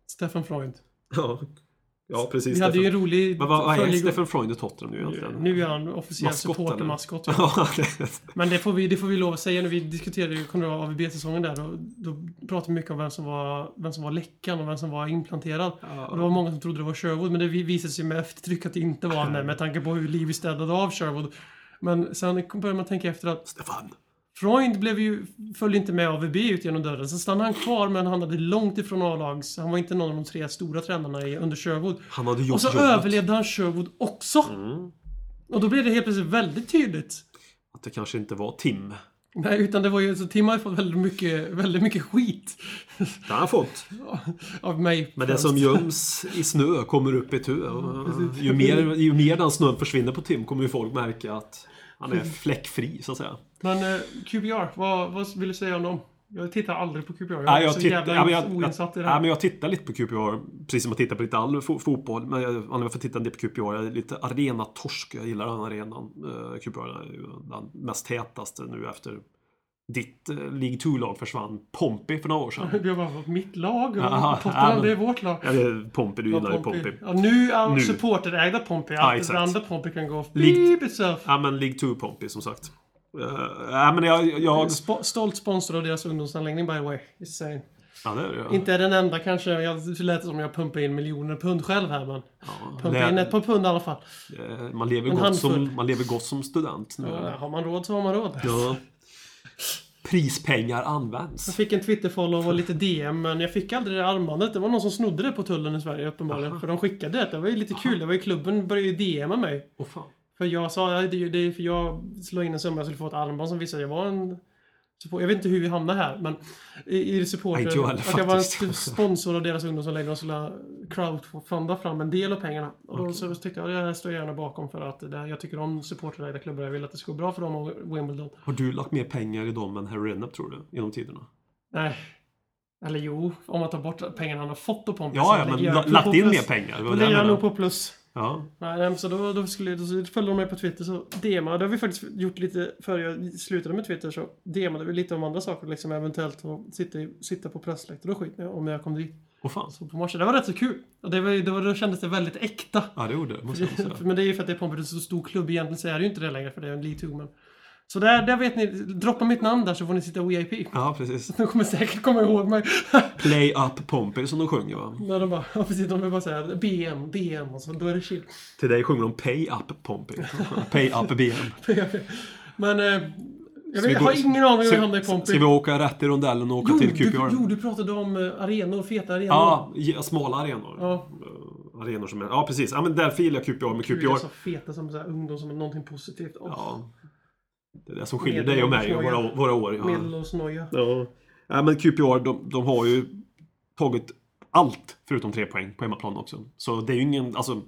Stefan Freund. (laughs) Ja, ja precis. Vi hade ju en rolig... Men vad, vad är Stefan Freund i Tottenham nu egentligen? Nu är han officiell supportermaskot. Ja. (laughs) Ja, Men det får, vi, det får vi lov att säga när vi diskuterade ju AVB-säsongen där. Då, då pratade vi mycket om vem som, var, vem som var läckan och vem som var implanterad. Och det var många som trodde det var Sherwood, men det vi- visade sig med eftertryck att det inte var han med tanke på hur Livi städade av Sherwood. Men sen började man tänka efter att Stefan! Freund blev ju, följde inte med AVB ut genom dörren. Sen stannade han kvar, men han hade långt ifrån A-lags. Han var inte någon av de tre stora tränarna i, under Sherwood. Han hade gjort Och så jobbet. överlevde han Sherwood också! Mm. Och då blev det helt plötsligt väldigt tydligt. Att det kanske inte var Tim. Nej, utan det var ju så Tim har fått väldigt mycket, väldigt mycket skit. Det har han fått. (laughs) Av mig. Men det som göms i snö kommer upp i tö. Ju mer, ju mer den snön försvinner på Tim kommer ju folk märka att han är fläckfri, så att säga. Men eh, QPR, vad, vad vill du säga om dem? Jag tittar aldrig på QPR. Jag är Nej, jag, så tittar, jävla ja, jag, oinsatt i det ja, här. men jag tittar lite på QPR, precis som jag tittar på lite all fo fotboll. Men jag, jag tittar en del på QPR, jag är lite arena-torsk. Jag gillar den arenan. Uh, QPR är ju den mest tätaste nu efter ditt uh, League 2-lag försvann. Pompey för några år sedan. (laughs) Det var mitt lag Aha, Tottenham, ja, det är vårt lag. Ja, Pompey, du Ja, gillar ju Pompey. Pompey. Ja, nu är Nu. supporterägda Pompey. Ja, exakt. andra Pompey kan gå itself. Ja, men League 2 Pompey som sagt. Uh, men jag... jag stolt sponsor av deras ungdomsanläggning by the way. Saying. ja, det är det. Ja. Inte den enda kanske. Jag lät som jag pumpar in miljoner pund själv här men. Ja, Pumpar in ett par pund i alla fall. eh, man, lever En gott handfull. som, man lever gott som student nu. Ja, har man råd så har man råd. Ja. Prispengar Jag används. fick en Twitter-follow och lite DM, men jag fick aldrig det armbandet. Det var någon som snodde det på tullen i Sverige uppenbarligen. För de skickade det. Det var ju lite kul. Det var ju klubben började ju DMa mig. Åh fan. För jag sa, det, är det är för jag slog in en summa jag skulle få ett armband som visade jag var en... Jag vet inte hur vi hamnade här, men i, i jag heller, att jag var en faktiskt. sponsor av deras ungdomsanläggning och skulle crowdfunda fram en del av pengarna. Och då så tyckte jag, jag står gärna bakom för att det, jag tycker om supporterägda klubbar. Jag vill att det ska gå bra för dem och Wimbledon. Har du lagt mer pengar i dem än Harry Redknapp tror du? Genom tiderna? Nej. Eller jo, om man tar bort pengarna han har fått på Pompis. Ja, ja men jag lagt in mer pengar. det det lägger jag jag nog på plus. Ja. Nej, så då, då, skulle, då följde de mig på Twitter så DMade, det har vi faktiskt gjort lite före jag slutade med Twitter så DMade vi lite om andra saker liksom eventuellt att sitta, i- sitta på pressläktaren och skit om jag kom dit. Åh fan. Så på matchen. Det var rätt så kul. Och det var, då kändes det väldigt äkta. Ja, det gjorde det. Måste jag säga. men det är ju för att det är en så stor klubb egentligen så är det ju inte det längre för det är en 2 men. Så där, där vet ni, droppa mitt namn där så får ni sitta VIP. Ja, precis. (laughs) De kommer säkert komma ihåg mig. (laughs) Play Up Pompey som de sjunger va? När de bara, ja precis, de vill bara säga BM, BM och så, då är det chill. Till dig sjunger de Pay Up Pompey. (laughs) Pay Up BM. Men, eh, jag, vet, jag har ingen aning hur jag Ska, hamnade i Pompey. ska vi åka rätt i rondellen och åka jo, till du, QPR? jo, du pratade om eh, arenor, feta arenor. Ja, smala arenor. Ja. Eh, Arenor som är... Ja, precis. Ja, men därför gillar jag QPR. Men Kul, jag QPR... sa feta som så här, ungdom som är någonting positivt. Oh, Ja. Det är det som skiljer dig och mig och våra, våra år. Ja. Medelårsnoja. Ja. ja, men QPR de, de har ju tagit allt förutom tre poäng på hemmaplan också. Så det är ju ingen, alltså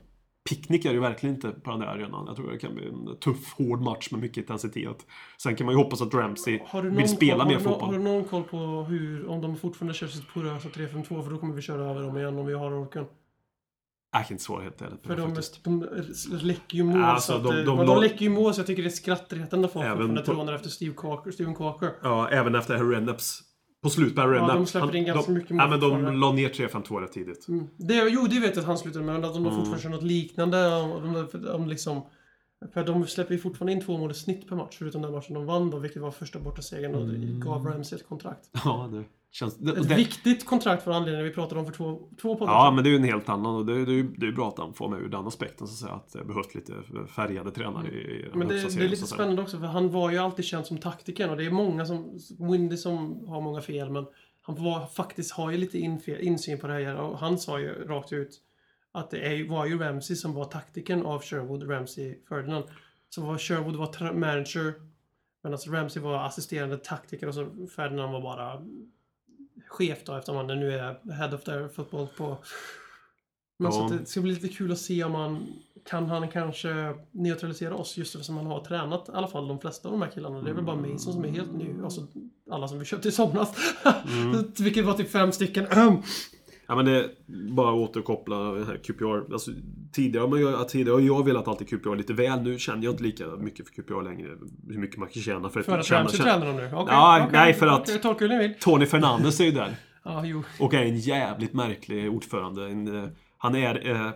picknick är det ju verkligen inte på den där arenan. Jag tror det kan bli en tuff, hård match med mycket intensitet. Sen kan man ju hoppas att Ramsey Har du, någon vill spela koll, mer har, fotboll. har du någon koll på hur, om de fortfarande kör sitt porösa 3-5-2 för då kommer vi köra över dem igen om vi har orken. Kan inte helt ärligt. För de, de läcker ju mål Alltså, så att, de- de, de de, läcker ju mål så jag tycker det är skrattretande att folk fortfarande trånar efter Steve Carker, Steven Carker. Ja, även efter Harry Redknapps på slut på Harry Ja, Redknapp. de släpper in ganska de, mycket mål Ja, men de la ner 3-5-2 rätt tidigt. Mm. Det, jo, det vet jag att han slutade med, men att de Mm. fortfarande kör något liknande. Om, om, om liksom, för de släpper ju fortfarande in två mål i snitt per match, förutom den matchen de vann då, vilket var första bortasegern och Mm. det gav Ramsey ett kontrakt. Ja, det känns... Det, Ett det, viktigt kontrakt för anledningen vi pratade om för två, två poddar Ja, men det är ju en helt annan och det, det, är det är ju bra att han får med ur den aspekten så att säga. Att det behövs lite färgade tränare i, i den Men det, högsta det är serien, lite spännande också för han var ju alltid känd som taktikern och det är många som, Windy som har många fel men han var, faktiskt har ju lite infe, insyn på det här och han sa ju rakt ut att det var ju Ramsey som var taktikern av Sherwood, Ramsey, Ferdinand. Så var Sherwood var manager Medan Ramsey var assisterande taktiker och så Ferdinand var bara chef då eftersom han nu är head of their football på... Men Ja. så det ska bli lite kul att se om han kan han kanske neutralisera oss just eftersom han har tränat i alla fall de flesta av de här killarna. Det är väl bara Mason som är helt ny. Alltså alla som vi köpte i somras. (laughs) Vilket var typ fem stycken. (clears throat) Ja men det, bara återkoppla här QPR. Alltså, tidigare, ju, tidigare har jag velat alltid QPR lite väl. Nu känner jag inte lika mycket för QPR längre. Hur mycket man kan tjäna för, För att Ramsey tränar dem nu? Okej, Ja, okej, nej, för att- vill. Tony Fernandes är ju där. (laughs) Jo. Och är en jävligt märklig ordförande. En, eh, han är... Eh,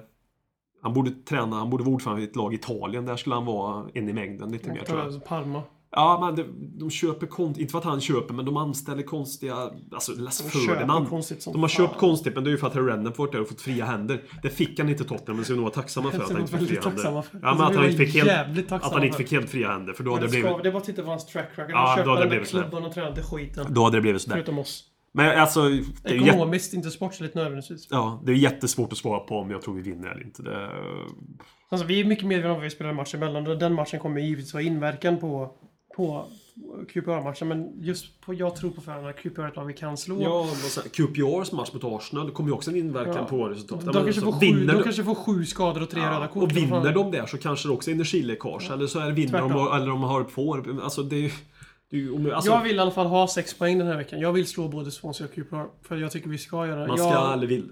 han borde träna, han borde vara ordförande i ett lag i Italien. Där skulle han vara en i mängden lite mer tror jag. Parma. Ja, men de, de köper konst, Inte för att han köper, men de anställer konstiga... Alltså, köper Ferdinand. konstigt De har fan. köpt konstigt, men det är ju för att Harry där och fått fria händer. Det fick han inte Tottenham, men så är nog tacksamma för att (laughs) han inte fick fria händer. Ja, men att han inte fick helt, att han inte fick helt fria händer, för då hade det blivit... det var titta på hans track record. Ja, Han då köpte där blivit klubban och tränade skiten. Då hade det blivit sådär. Förutom oss. Men alltså, Ekonomiskt, inte sportsligt nödvändigtvis. ja, det är jättesvårt att svara på om jag tror vi vinner eller inte. Det, Alltså, vi är mycket medvetna om vad vi spelar match emellan. och Den matchen kommer givetvis ha inverkan på, på QPR-matchen. Men just på, jag tror på förhand att QPR är ett lag vi kan slå. ja, QPRs match mot Arsenal kommer ju också en inverkan Ja. på resultatet. de, kanske så får sju, de du- kanske får sju skador och tre röda Ja, kort. och fan. vinner de där så kanske det också är energiläckage. Eller så är det vinner de, eller de har får. Alltså det om- Alltså, jag vill i alla fall ha sex poäng den här veckan. Jag vill slå både Swansea och QPR. För jag tycker vi ska göra det. man ska jag, eller vill.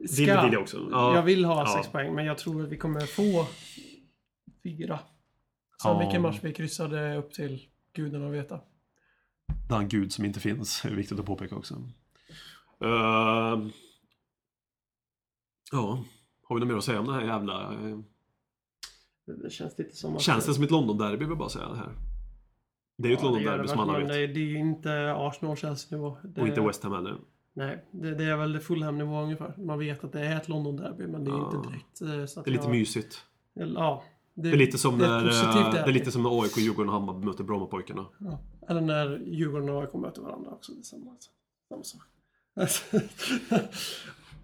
Vill ska. vill jag också. Ja. Jag vill ha Ja. sex poäng, men jag tror att vi kommer få fyra. Sen Ja. vilken match vi kryssade upp till gudarna veta. Den gud som inte finns, är viktigt att påpeka också. Ehm, ja, har vi något mer att säga om det här jävla... eh, Det känns lite som att... Känns det som ett London-derby vill jag bara säga det här. Det är ju ett Ja, det London-derby det som alla men vet. det, det är ju inte Arsenal Chelsea-nivå. Det- Och inte West Ham heller. Nej, det, det är väl Fulham-nivå ungefär. Man vet att det är ett London-derby, men det är Ja. inte direkt eh, så att Det är lite jag, mysigt. Ja. Det är lite som det är när, eh, det är lite som när AIK, Djurgården och Hammarby möter Brommapojkarna. Ja. Eller när Djurgården och AIK möter varandra också. Det är samma, samma sak. (laughs)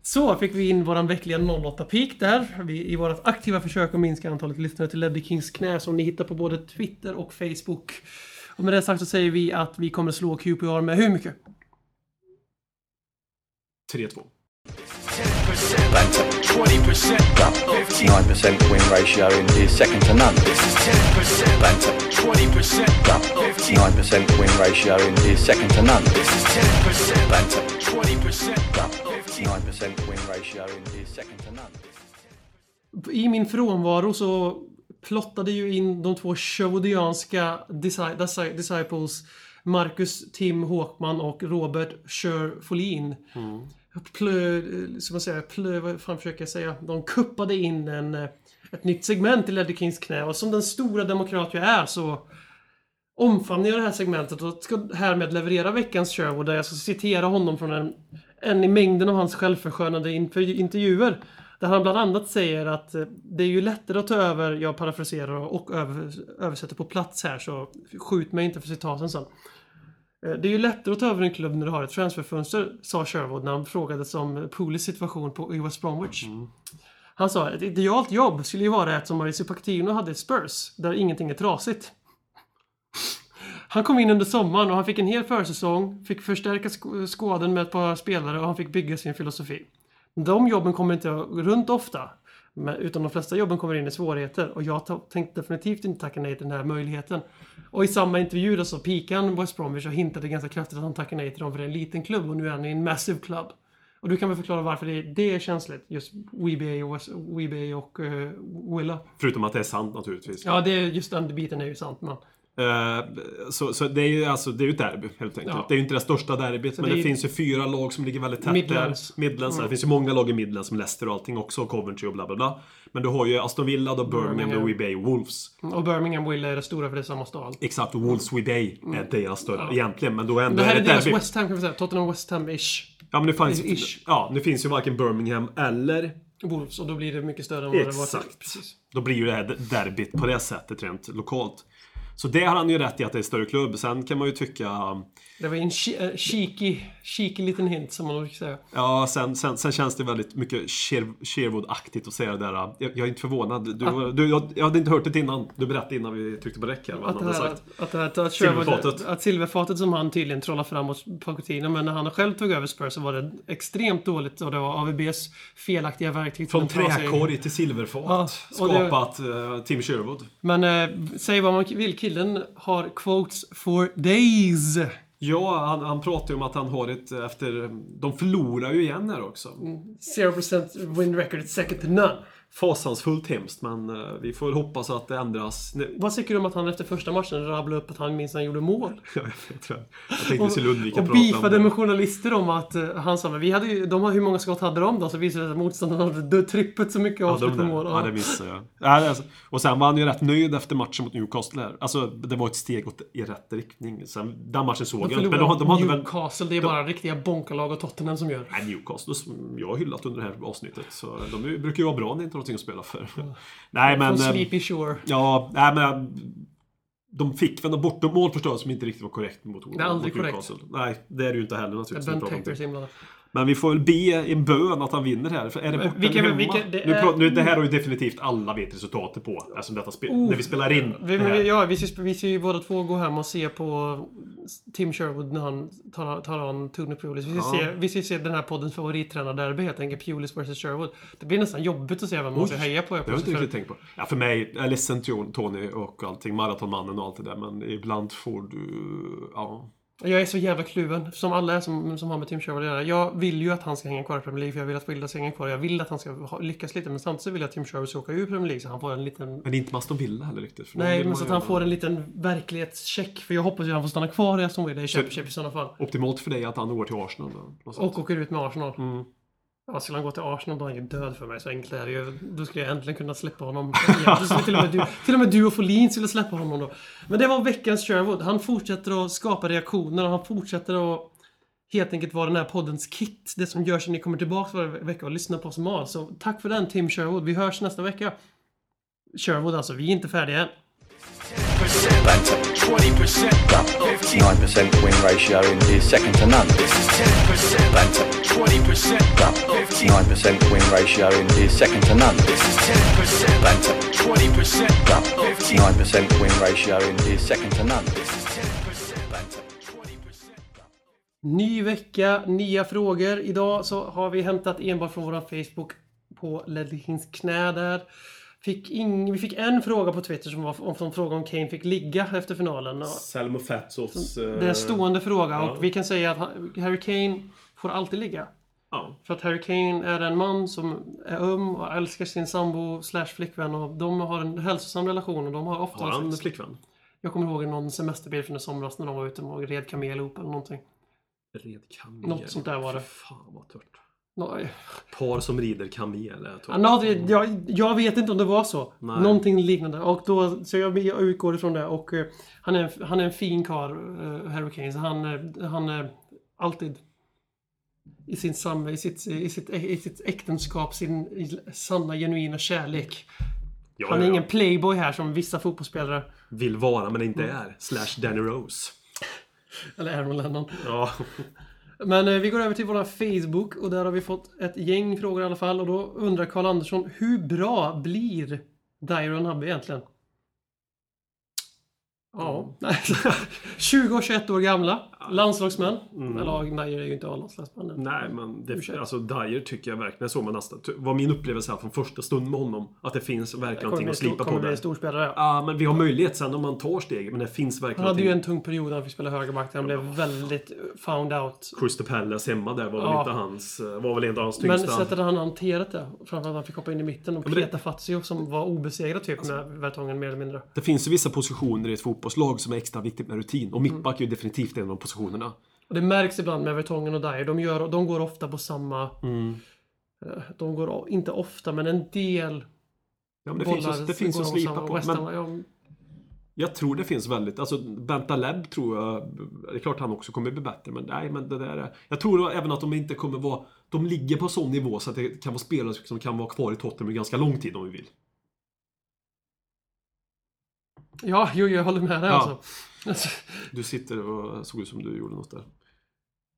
Så fick vi in våran veckliga 08-peak där. Vi, I vårt aktiva försök att minska antalet lyssnare till Ledley Kings knä som ni hittar på både Twitter och Facebook. Och med det sagt så säger vi att vi kommer slå QPR med hur mycket? 3-2. Banter. 9% win ratio is second to none. Banter. 9% win ratio is second to none. Banter. 9% win ratio is second to none. I min frånvaro så plottade ju in de två disi- disciples Marcus Tim Håkman och Robert Scher Folin. Plö, som man säger, plö, vad fan försöker jag säga? De kuppade in en, eh, ett nytt segment i Ledder Kings knä och som den stora demokrat jag är så omfamnar jag det här segmentet och ska härmed leverera veckans show där jag ska citera honom från en, en i mängden av hans självförskönande intervjuer. Där han bland annat säger att eh, det är ju lättare att ta över, jag parafraserar och över, översätter på plats här så skjut mig inte för citaten sen. Eh, Det är ju lättare att ta över en klubb när du har ett transferfönster, sa Sherwood när han frågades om Poolis situation på, i West Bromwich. Han sa ett idealt jobb skulle ju vara ett som Mauricio Pochettino hade i Spurs, där ingenting är trasigt. Han kom in under sommaren och han fick en hel försäsong, fick förstärka sk- skåden med ett par spelare och han fick bygga sin filosofi. De jobben kommer inte runt ofta, utan de flesta jobben kommer in i svårigheter och jag tänkte definitivt inte tacka nej till den här möjligheten. Och i samma intervju då så pikade han West Bromwich och hintade ganska kraftigt att han tackar nej till dem för det är en liten klubb och nu är han i en massive club. Och du kan väl förklara varför det, det är känsligt, just Weebay och, West, Weebay och uh, Willa. Förutom att det är sant naturligtvis. Ja, det är just den biten är ju sant, men... Eh, så, så det är ju alltså, det är ett derby helt enkelt. Ja. Det är ju inte det största derbyt, men det det, är- finns ju fyra lag som ligger väldigt tätt Midlands. där. Midlands. Det finns ju många lag i Midlands som Leicester och allting också, och Coventry och bla bla bla. Men du har ju Aston Villa, då Birmingham, Birmingham. Wee Bay och Wolves. Och Birmingham Willa är det stora för det är samma stad. Exakt, och Wolves Wee Bay är deras större egentligen, men då ändå Det här är är det deras derby. West Ham kan vi säga. Tottenham West Ham-ish. Ja, men det finns, Ish. ja, nu finns ju varken Birmingham eller... Wolves och då blir det mycket större än vad det var Exakt. Då blir ju det här derbyt på det sättet rent lokalt. Så det har han ju rätt i att det är större klubb. Sen kan man ju tycka... Det var en eh, cheeky, cheeky liten hint som man brukar säga. Ja, sen, sen, sen känns det väldigt mycket Sher- Sherwood-aktigt att säga det där. Jag, jag är inte förvånad. Du, du, jag, jag hade inte hört det innan. Du berättade innan vi tryckte på räck här vad Att han hade sagt. att, här, att, att, Silverfatet. att silverfatet som han tydligen trollar fram hos Pochettino, men när han själv tog över Spurs så var det extremt dåligt och det var AVBs felaktiga verktyg. Från träkorg till silverfat. Ja, och det- Skapat eh, Tim Sherwood. Men eh, säg vad man vill, killen har quotes for days. Ja, han, han pratar ju om att han har ett efter... De förlorar ju igen här också. 0% win record, second to none. Fasansfullt hemskt, men eh, vi får väl hoppas att det ändras. Nu, Vad tycker du om att han efter första matchen rabblade upp att han minst han gjorde mål? (laughs) jag, vet, jag, jag tänkte vi skulle undvika och att prata om beefade det. med journalister om att uh, han sa men vi hade ju, de hur många skott hade de då? Så visade det sig att motståndarna hade trippelt så mycket avslut på mål. Ja, det missade jag. Ja, det är så. Och sen var han ju rätt nöjd efter matchen mot Newcastle. Här. Alltså, det var ett steg åt, i rätt riktning. Sen, den matchen såg jag inte. Men de, de hade väl... Newcastle, det är bara riktiga bonkalag och Tottenham som gör. Nej, Newcastle som jag har hyllat under det här avsnittet. Så de brukar ju vara bra när det inte någonting att spela för. (laughs) Nej, men... Från eh, Sleepy Shore. Ja, nej men... De fick väl något bortom förstås som inte riktigt var korrekt mot, Det är aldrig mot korrekt. Nej, det är det ju inte heller naturligtvis. Ben Tackers inblandad. Men vi får väl be en bön att han vinner här. För är det borta vilka- eller hemma? vilka- det nu, är- nu, det här har ju definitivt alla vet resultatet på. Eftersom detta spel, när vi spelar in Oh. Vi, ja, vi ska, vi ska ju båda två gå hem och se på Tim Sherwood när han tar, tar an Tony Pulis. Vi ska, Ja. se, vi ska se den här poddens favorittränarderby helt enkelt. Pulis vs Sherwood. Det blir nästan jobbigt att se vem man ska heja på. Det har inte riktigt tänkt på. Ja, för mig, jag är ledsen Tony- Tony och allting, maratonmannen och allt det där. Men ibland får du... Ja. Jag är så jävla kluven, som alla är som, som har med Tim Sherwood att göra. Jag vill ju att han ska hänga kvar i Premier League, för jag vill att Wilda ska hänga kvar. Jag vill att han ska ha, lyckas lite, men samtidigt vill jag att Tim Sherwood ska åka ur Premier League så han får en liten... Men inte med Aston Villa heller riktigt. Nej, men så att han ha- får en liten verklighetscheck. För jag hoppas ju att han får stanna kvar i Aston Villa i Championship i sådana fall. Optimalt för dig att han går till Arsenal då. Och åker ut med Arsenal. Mm. Ja, skulle han gå till Arsenal då är han ju död för mig. Så enkelt är det ju. Då skulle jag äntligen kunna släppa honom. Ja, till, och med du, till och med du och Folin skulle släppa honom då. Men det var veckans Sherwood. Han fortsätter att skapa reaktioner och han fortsätter att helt enkelt vara den här poddens kit. Det som gör så att ni kommer tillbaka varje vecka och lyssnar på oss mal. Så tack för den Tim Sherwood. Vi hörs nästa vecka. Sherwood alltså, vi är inte färdiga än. Banter. 20%, 9% win ratio is second to none. Banter. 20%, 9% win ratio is second to none. Banter. 20%, 9% win ratio is second to none. Banter. Ny vecka, nya frågor. Idag så har vi hämtat enbart från vår Facebook på Ledlings knä där. Fick ing, vi fick en fråga på Twitter som var om, som frågade om Kane fick ligga efter finalen. Och Selmo Fatsos... Det är en stående fråga ja. och vi kan säga att Harry Kane får alltid ligga. Ja. För att Harry Kane är en man som är öm och älskar sin sambo slash flickvän och de har en hälsosam relation och de har ofta Har han sex. flickvän? Jag kommer ihåg någon semesterbild från i somras när de var ute och red kamel ihop eller någonting. Red kamel. Något sånt där var det. Fy Fan vad tört. Nå, Par som rider kamel. Ja, det- jag, jag vet inte om det var så. Nej. Någonting liknande. Och då, så jag, jag utgår ifrån det. Och eh, han, är, han är en fin karl, uh, Harry Kane. Så han, eh, han är alltid i, sin sam, i, sitt, i, sitt, i sitt äktenskap, sin sanna genuina kärlek. Ja, Han är ja, ingen playboy här som vissa fotbollsspelare. Vill vara men inte Mm. är. Slash Danny Rose. Eller Aaron Lennon. Ja. (laughs) Men eh, vi går över till vår Facebook och där har vi fått ett gäng frågor i alla fall. Och då undrar Karl Andersson, hur bra blir Dyer och Nabbe egentligen? Ja, nej. 20 (laughs) och 21 år gamla. Landslagsmän. Eller ja, Dyer är ju inte A-landslagsman. Mm. Nej, men det, alltså Dyer tycker jag verkligen så med nästan. var min upplevelse här från första stund med honom. Att det finns verkligen Kommer någonting att slipa kommer på där. storspelare. Ja. Ja, men vi har möjlighet sen om man tar steget. Men det finns verkligen Han hade ju en tung period när han fick spela högerback. där Han blev väldigt found out. Crystal Palace hemma där var väl Ja. inte hans... eh, Var väl inte hans Men tyngsta... sättet han hanterat det. Framförallt att han fick hoppa in i mitten och men det- peta Fazio som var obesegrad typ med Vertongen mer eller mindre. Det finns ju vissa positioner i ett fotbollslag som är extra viktigt med rutin. Och Mm. mittback är ju definitivt en av de positionerna. Och det märks ibland med Vertongen och Dyer. De, gör, de går ofta på samma... Mm. eh, De går inte ofta, men en del Ja, men det bollar finns det finns att slipa på. West Men ja, jag tror det finns väldigt... Alltså Bentaleb tror jag... Det är klart han också kommer bli bättre. Men nej, men det där är... Jag tror även att de inte kommer vara... De ligger på sån nivå så att det kan vara spelare som kan vara kvar i Tottenham i ganska lång tid om vi vill. Ja, jo, jag håller med dig Ja. alltså. Alltså. Du sitter och såg ut som du gjorde något där.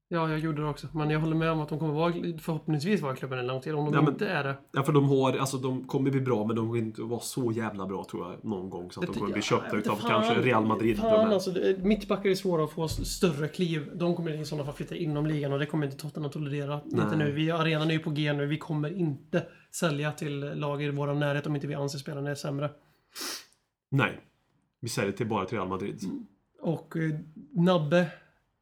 Ja, jag gjorde det också. Men jag håller med om att de kommer vara, förhoppningsvis vara i klubben en lång tid. Om de Ja, men- inte är det. Ja, för de har, alltså de kommer bli bra, men de kommer inte vara så jävla bra tror jag någon gång. Så att de kommer bli köpta utav fan, kanske Real Madrid. Fan alltså, det- mittbackar är svåra att få större kliv. De kommer i sådana fall flytta inom ligan och det kommer inte Tottenham tolerera. Inte Nej. nu. Vi, arenan är ju på G nu. Vi kommer inte sälja till lag i vår närhet om inte vi anser spelarna är sämre. Nej. Vi säljer till bara till Real Madrid. Och eh, Nabbe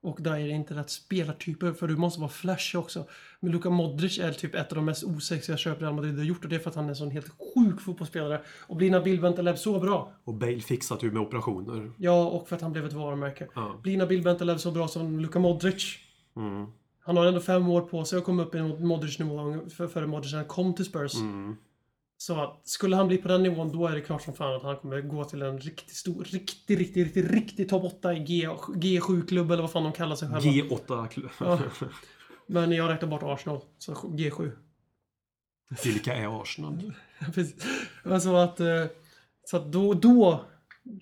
och Dyer är inte rätt spelartyper för du måste vara flash också. Men Luka Modric är typ ett av de mest osexiga köp Real Madrid har gjort och det är för att han är en sån helt sjuk fotbollsspelare. Och blir Nabil Bentaleb så bra? Och Bale fixat ju med operationer. Ja, och för att han blev ett varumärke. Ja. Blir Nabil Bentaleb så bra som Luka Modric? Mm. Han har ändå fem år på sig att komma upp i Modric nivå för- före Modric när han kom till Spurs. Mm. Så att skulle han bli på den nivån då är det klart som fan att han kommer gå till en riktigt stor, riktig, riktig, riktig, riktig topp 8 i G, G7-klubb eller vad fan de kallar sig själva. G8-klubb. Ja. Men jag räknar bort Arsenal, så G7. Vilka är Arsenal? (laughs) Precis. Men så att, eh, så att då, då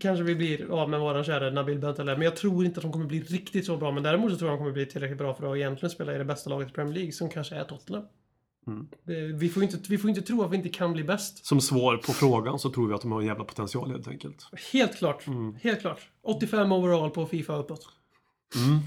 kanske vi blir av med våran kära Nabil Bentaleb. Men jag tror inte att de kommer bli riktigt så bra. Men däremot så tror jag de kommer bli tillräckligt bra för att egentligen spela i det bästa laget i Premier League, som kanske är Tottenham. Mm. Det, vi, får inte, vi får inte tro att vi inte kan bli bäst. Som svar på frågan så tror vi att de har en jävla potential helt enkelt. Helt klart. Mm. Helt klart. 85 overall på Fifa uppåt. Mm.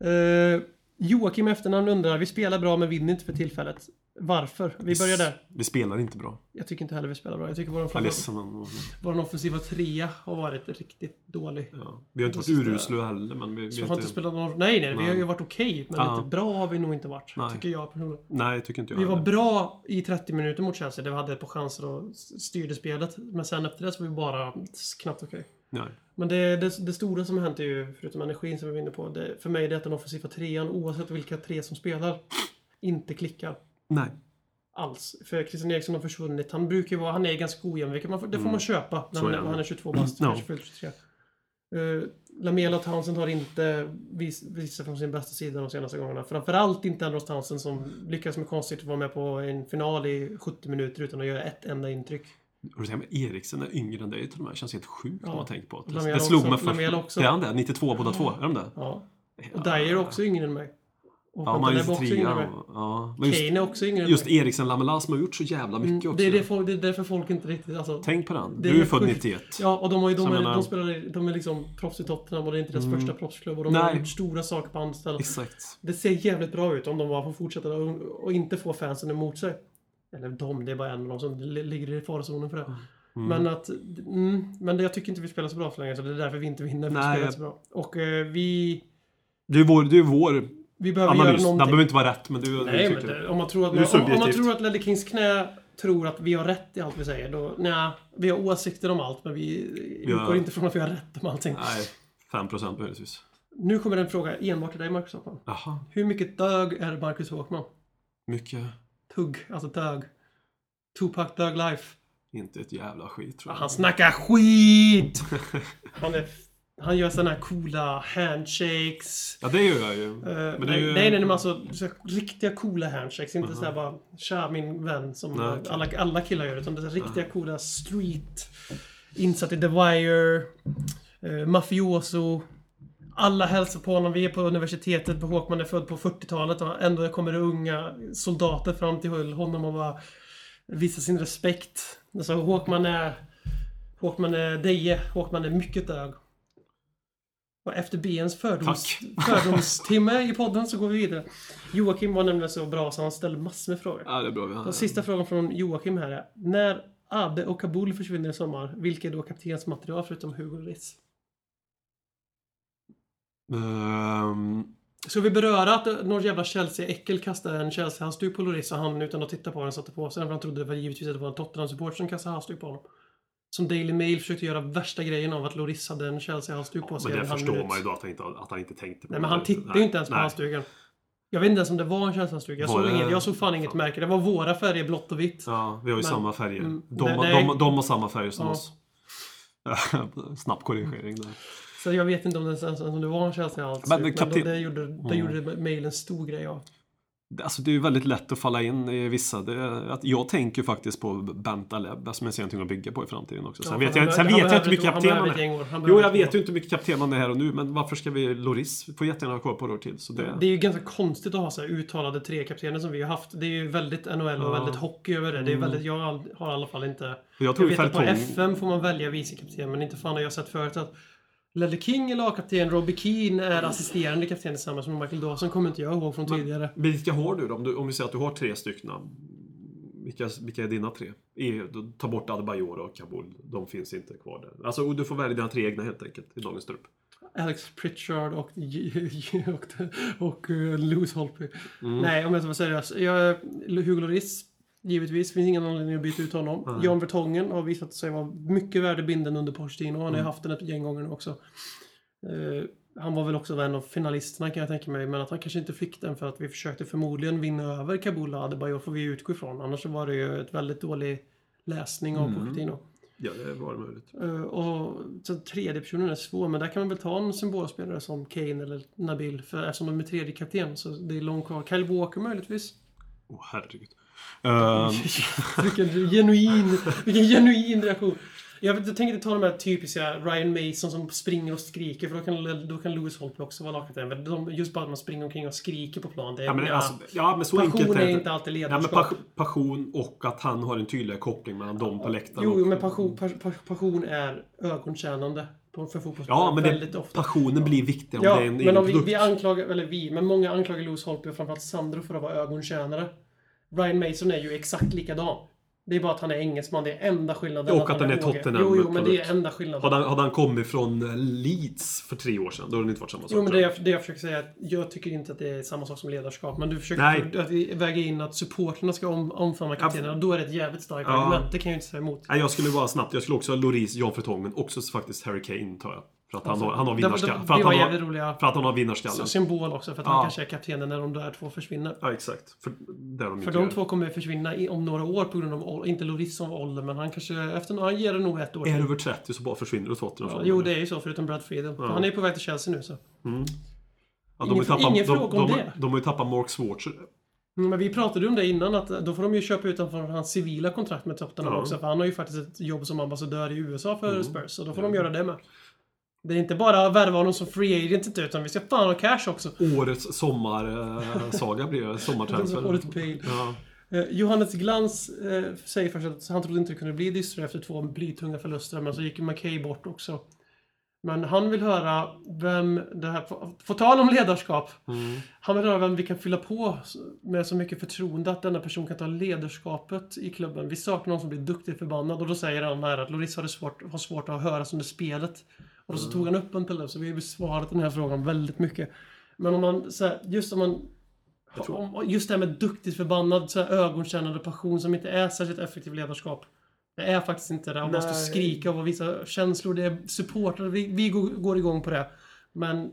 Eh, Joakim efternamn undrar, vi spelar bra men vinner inte för tillfället. Varför? Vi börjar där. Vi spelar inte bra. Jag tycker inte heller vi spelar bra. Jag tycker vår, Jag är ledsen men... vår offensiva trea har varit riktigt dålig. Ja. Vi har inte varit Det urusla heller men vi, vi har inte inte... spelat någon... Nej, nej, vi har ju Nej. varit okej. men Ja. lite bra har vi nog inte varit. Nej. Tycker jag personligen. Nej, tycker inte jag Vi var heller. bra i 30 minuter mot Chelsea. Där vi hade ett par chanser och styrde spelet. Men sen efter det så var vi bara knappt okej. Nej. Men det, det, det stora som har hänt är ju, förutom energin som vi var inne på, det, för mig det är att den offensiva trean, oavsett vilka tre som spelar, inte klickar. Nej. Alls. För Christian Eriksson har försvunnit. Han brukar ju vara, han är ganska ojämn, får, det får man köpa när Mm. Han, han. är 22 bast, fyllt 23. Uh, Lamela och Townsend har inte vis, visat från sin bästa sida de senaste gångerna. Framförallt inte Andros Townsend som lyckades med konstigt att vara med på en final i 70 minuter utan att göra ett enda intryck. Och men Eriksen är yngre än dig till och med. Känns helt sjukt Ja. om man tänker på det. Lamela det slog också- mig först. Lamela också. Det är han det? 92 båda två? Är de det? Ja. Och Dyer är också yngre än mig. Och Ja, man är också 93. yngre. Ja. Men just, Kane är också yngre just. Eriksen Lamela som har gjort så jävla mycket Mm, också. det, är det, folk, det är därför folk inte riktigt... Alltså, Tänk på den. Det Du är är född sjukt. 91. Ja, och de, har ju, de, är, menar- de spelar de är liksom proffs i Tottenham och det är inte deras Mm. första proffsklubb. Och de har Nej. gjort stora saker på andra ställen. Exakt. Det ser jävligt bra ut om de bara får fortsätta och, och inte få fansen emot sig. Eller de, det är bara en av dem som li- ligger i farozonen för det. Mm. Men att... Mm, men jag tycker inte vi spelar så bra för länge, så det är därför vi inte vinner. Vi Nej, spelar jag- inte så bra. Och eh, vi... Det är vår, det är vår Vi behöver analys. göra Den någonting. behöver inte vara rätt, men du, Nej, du men det, om man tror att, Det är om, om man tror att Ledley Kings knä tror att vi har rätt i allt vi säger, då... Nej, vi har åsikter om allt, men vi Ja. utgår inte från att vi har rätt om allting. Nej, 5% möjligtvis. Nu kommer en fråga enbart till dig, Marcus Håkman. Jaha. Hur mycket dög är Marcus Håkman? Mycket. Tugg, alltså dög. Tupac Dög Life. Inte ett jävla skit tror jag. Han snackar skit! (laughs) Han, är, han gör såna här coola handshakes. Ja, det gör jag ju. Eh, Men är nej, ju- nej, nej, men alltså riktiga coola handshakes. Inte såhär bara Tja min vän som Nej, okej. alla, alla killar gör. Utan det är så här riktiga coola street. Insatt i The Wire. Uh, mafioso. Alla hälsar på honom. Vi är på universitetet. Håkman är född på 40-talet och ändå kommer det unga soldater fram till honom och bara visar sin respekt. Alltså Håkman är... Håkman är Deje. Håkman är mycket dög. Och efter BNs fördoms, (laughs) fördomstimme i podden så går vi vidare. Joakim var nämligen så bra så han ställde massor med frågor. Ja, det är bra. Vi har... Den sista frågan från Joakim här är. När Abbe och Kabul försvinner i sommar, vilka är då kaptenens material förutom Hugo Lloris? Ehm, Ska vi beröra att någon jävla Chelsea-äckel kastade en Chelsea-halsduk på Lloris och han utan att titta på den satte på sig den för han trodde det var givetvis att det var en Tottenham-support som kastade halsduk på honom. Som Daily Mail försökte göra värsta grejen av att Lloris hade en Chelsea-halsduk på sig. men i det förstår minut. man ju då att han inte, att han inte tänkte på Nej men han det. tittade ju inte ens på nej. halsduken. Jag vet inte ens om det var en Chelsea-halsduk. Jag, såg det- inget, jag såg fan inget märke. Det var våra färger, blått och vitt. Ja, vi har ju Men- samma färger. mm, de, nej, nej. de, de har samma färger som Ja. oss. (laughs) Snabb korrigering där. Så jag vet inte om det, ens om det var en Chelsea-halsduk. Men Men, kapten- det gjorde, det Mm. gjorde Mail en stor grej av. Alltså det är ju väldigt lätt att falla in i vissa. Det, att jag tänker faktiskt på Bentaleb som jag ser någonting att bygga på i framtiden också. Sen Ja, vet jag, sen vet jag inte hur mycket kapten han år. är. Jo, jag vet ju inte hur mycket kapten han är här och nu, men varför ska vi Loris? Får jättegärna ha kvar på år till. Så det, Det är ju ganska konstigt att ha så här uttalade tre kaptener som vi har haft. Det är ju väldigt NHL och Ja. Mm. väldigt hockey över det. det är väldigt, jag har i alla fall inte... jag Jag tror vet att på. FM får man välja vicekapten, men inte fan har jag sett förut att Ledley King är lagkapten, Robbie Keane är assisterande kapten tillsammans med Michael Dawson, kommer inte jag ihåg från tidigare. Vilka har du då? Om, du? om vi säger att du har tre stycken. Vilka, vilka är dina tre? E, då, ta bort Adebayor och Kabul. De finns inte kvar där. Alltså, och du får välja dina tre egna helt enkelt i dagens trupp. Alex Pritchard och, (laughs) och, och uh, Lewis Holtby. Mm. Nej, om jag ska vara seriös. Jag, Hugo Lloris, givetvis. Finns ingen anledning att byta ut honom. Nej. Jan Vertongen har visat sig vara mycket värde binden under Pochettino. Han har ju Mm. haft den ett gäng gånger nu också. Eh, han var väl också en av finalisterna kan jag tänka mig. Men att han kanske inte fick den för att vi försökte förmodligen vinna över Kabul och Adebayor får vi utgå ifrån. Annars var det ju ett väldigt dålig läsning av Mm. Pochettino. Ja, det var möjligt. Uh, och sen tredje personen är svår, men där kan man väl ta en symbolspelare som Kane eller Nabil, för eftersom de är tredje kapten så det är långt kvar. Kyle Walker möjligtvis. Åh, herregud. Ehm, (laughs) vilken genuin, vilken genuin reaktion. Jag, tänker inte ta de här typiska Ryan Mason som springer och skriker, för då kan, då kan Lewis Holtby också vara lagkapten. Men de- Just bara att man springer omkring och skriker på plan. Det är, ja, men, alltså, ja, men så enkelt passion är är inte alltid Ja, men ledarskap. pas- passion och att han har en tydligare koppling mellan dem på läktaren. Jo, och- men passion, pas- pas- passion är ögontjänande för fotbollsspelare. Ja, men väldigt det, ofta. passionen blir viktig om Ja, det är en men om vi, vi anklagar, eller vi, men många anklagar Lewis Holtby och framförallt Sandro för att vara ögontjänare. Brian Mason är ju exakt likadan. Det är bara att han är engelsman, det är enda skillnaden. Och att han är. Tottenham Jo, jo, men det är enda skillnaden. Hade han, hade han kommit från eh, Leeds för tre år sedan, då hade det inte varit samma sak. Jo, men det jag. det jag försöker säga är att jag tycker inte att det är samma sak som ledarskap. Men du försöker Nej. att väga in att supporterna ska om, omfamna kaptenerna. Då är det ett jävligt starkt Ja. argument. Det kan jag inte säga emot. Nej, jag skulle bara snabbt. Jag skulle också ha Loris, Jan Fertong, men också faktiskt Harry Kane tar jag. För att han har, han har Det vinnarskallen. det- För, att det var jävligt roliga för att han har vinnarskallen. symbol också. För att Ja. han kanske är kaptenen när de där två försvinner. Ja, exakt. För, där de För de gör. två kommer försvinna i, om några år på grund av inte Loris som ålder, men han kanske efter han ger det nog ett år Är över 30 så bara försvinner du Tottenham. Ja, jo, det är ju så, förutom Brad Friedel. Ja. Han är på väg till Chelsea nu så. Mm. Ja, Ingen- tappat- ingen de, fråga om de, det. De, har ju tappat Mark Schwarzer. Mm, Men vi pratade om det innan, att då får de ju köpa ut honom från hans civila kontrakt med Tottenham Ja. också. För han har ju faktiskt ett jobb som ambassadör i USA för Mm. Spurs, så då får Ja. de göra det med. Det är inte bara att värva honom som free agent inte, utan vi ska fan ha cash också. Årets sommarsaga blir det. Sommartransfer. (laughs) Årets pay. Ja. Eh, Johannes Glans eh, säger först att han trodde inte det kunde bli dystert efter två blytunga förluster, men så gick McKay bort också. Men han vill höra vem det här... På, tal om ledarskap. Mm. Han vill höra vem vi kan fylla på med så mycket förtroende att denna person kan ta ledarskapet i klubben. Vi saknar någon som blir duktigt förbannad och då säger han här att Loris har, svårt, har svårt att höras under spelet. Och så tog han upp en till så vi har besvarat den här frågan väldigt mycket. Men om man, så här, just om man om- Just det här med duktigt förbannad, så här, ögonkännande passion som inte är särskilt effektiv ledarskap. Det är faktiskt inte det. Man måste Nej. skrika och visa känslor. Det är supportrar. Vi, vi går, går igång på det. Men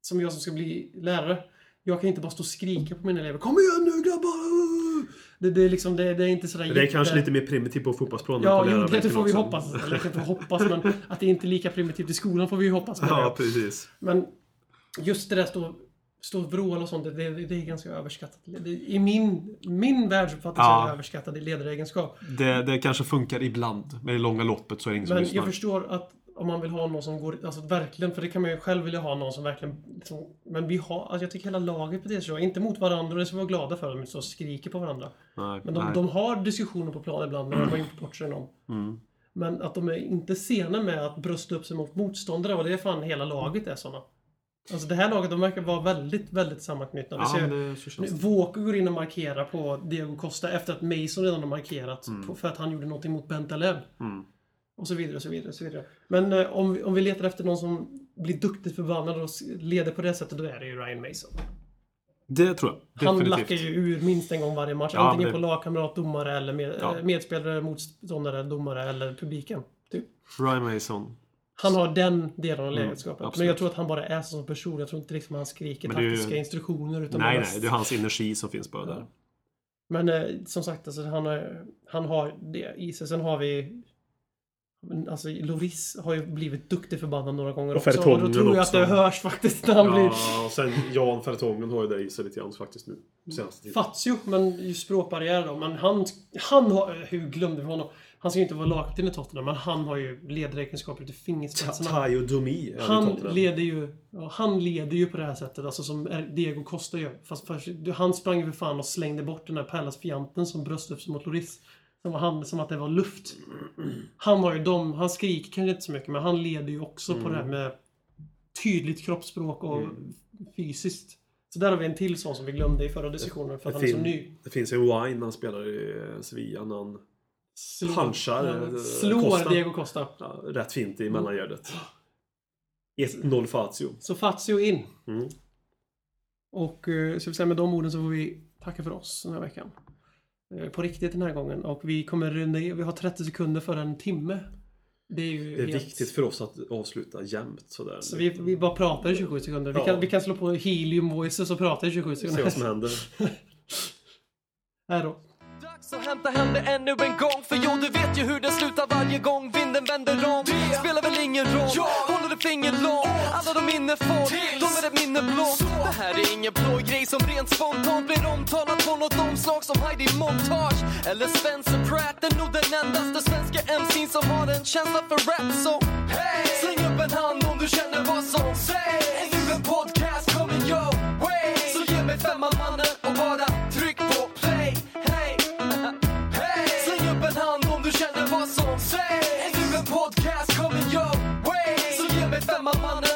som jag som ska bli lärare. Jag kan inte bara stå och skrika på mina elever. Kom igen nu grabbar! Det, det, är, liksom, det, det är inte sådär Det är kanske lite mer primitivt på fotbollsplanen. Ja, på det, får vi också. hoppas. Eller inte (laughs) hoppas, men att det inte är lika primitivt i skolan får vi ju hoppas. menar Ja, precis. Men just det där stå, stå och vråla och sånt, det, det, är ganska överskattat. I min, min världsuppfattning så är Ja. det överskattad i ledaregenskap. Det, det kanske funkar ibland. Men i långa loppet så är det ingen som Men lyssnar. jag förstår att om man vill ha någon som går, alltså verkligen, för det kan man ju själv vilja ha någon som verkligen, liksom, men vi har, alltså jag tycker hela laget beter sig så, inte mot varandra, och det ska vi vara glada för, de inte så skriker på varandra. Nej, Men de, de har diskussioner på plan ibland när de har gjort bort sig någon. Mm. Men att de är inte sena med att brösta upp sig mot motståndare och det är fan hela laget är såna. Alltså det här laget, de verkar vara väldigt, väldigt sammanknutna. Vi Ja, ser, känns nu. Walker går in och markerar på Diego Costa efter att Mason redan har markerat Mm. på, för att han gjorde någonting mot Bentaleb. Mm. Och så vidare, och så vidare, och så vidare. Men eh, om, vi, om vi letar efter någon som blir duktigt förbannad och leder på det sättet, då är det ju Ryan Mason. Det tror jag. Han Definitivt. lackar ju ur minst en gång varje match. Ja, Antingen det- på lagkamrat, domare, eller med, Ja. eh, medspelare, motståndare, domare eller publiken. Typ. Ryan Mason. Han har den delen av Mm, ledarskapet. men jag tror att han bara är så som person. Jag tror inte liksom han skriker ju- taktiska instruktioner. Utan Nej, bara- nej. Det är hans energi som finns bara där. Men eh, som sagt, alltså, han, har, han har det i sig. Sen har vi alltså Loris har ju blivit duktig förbannad några gånger Och också. Och då tror jag att också. det hörs faktiskt när han blir... Ja, och sen Jan Fertongen har ju det i sig lite grann faktiskt nu. Senaste tiden. Fazio, men ju språkbarriär då. Men han, han har... Hur glömde vi honom? Han ska ju inte vara lagkapten i Tottenham, men han har ju ledaregenskaper till fingerspetsarna. Tayo Domi Han i leder, ju, han leder ju på det här sättet, alltså som Diego Costa gör. Fast först, han sprang ju för fan och slängde bort den där Pallas-fjanten som bröst upp sig mot Loris. Som, han, som att det var luft. Han har ju dem, han skriker kanske inte så mycket, men han leder ju också på det här med tydligt kroppsspråk och fysiskt. Så där har vi en till sån som vi glömde i förra diskussionen för att han är så ny. det finns en wine han spelar i eh, Sevilla när han Slår, punchar, ja, eh, slår Costa. Diego Costa. ja, rätt fint i mellangärdet. 1-0 Fazio. Så Fazio in. Mm. Och eh, så vi säga med de orden så får vi tacka för oss den här veckan. Eh, På riktigt den här gången. Och vi kommer runda vi har 30 sekunder för en timme. Det är ju Det är helt- viktigt för oss att avsluta jämnt sådär. Så vi, vi bara pratar i 27 sekunder. Vi, Ja. kan, vi kan slå på helium voices och prata i 27 Se sekunder. vad som händer. (laughs) Här då. Att hämta hem det ännu en gång För jo, du vet ju hur det slutar varje gång vinden vänder om. Det spelar väl ingen roll, håller du finger långt Alla de minne får, de är ett minne blått Det här är ingen plojgrej som rent spontant blir omtalat på något omslag som Heidi Montage Eller Spencer Pratt, är nog den endaste svenska MC'n som har en känsla för rap Så hey! släng upp en hand om du känner vad som sägs. Är nu en podcast coming your way. Så ge mig femman mannen och bara känner vad som sägs. Ännu en podcast coming your way. Så ge mig femman mannen.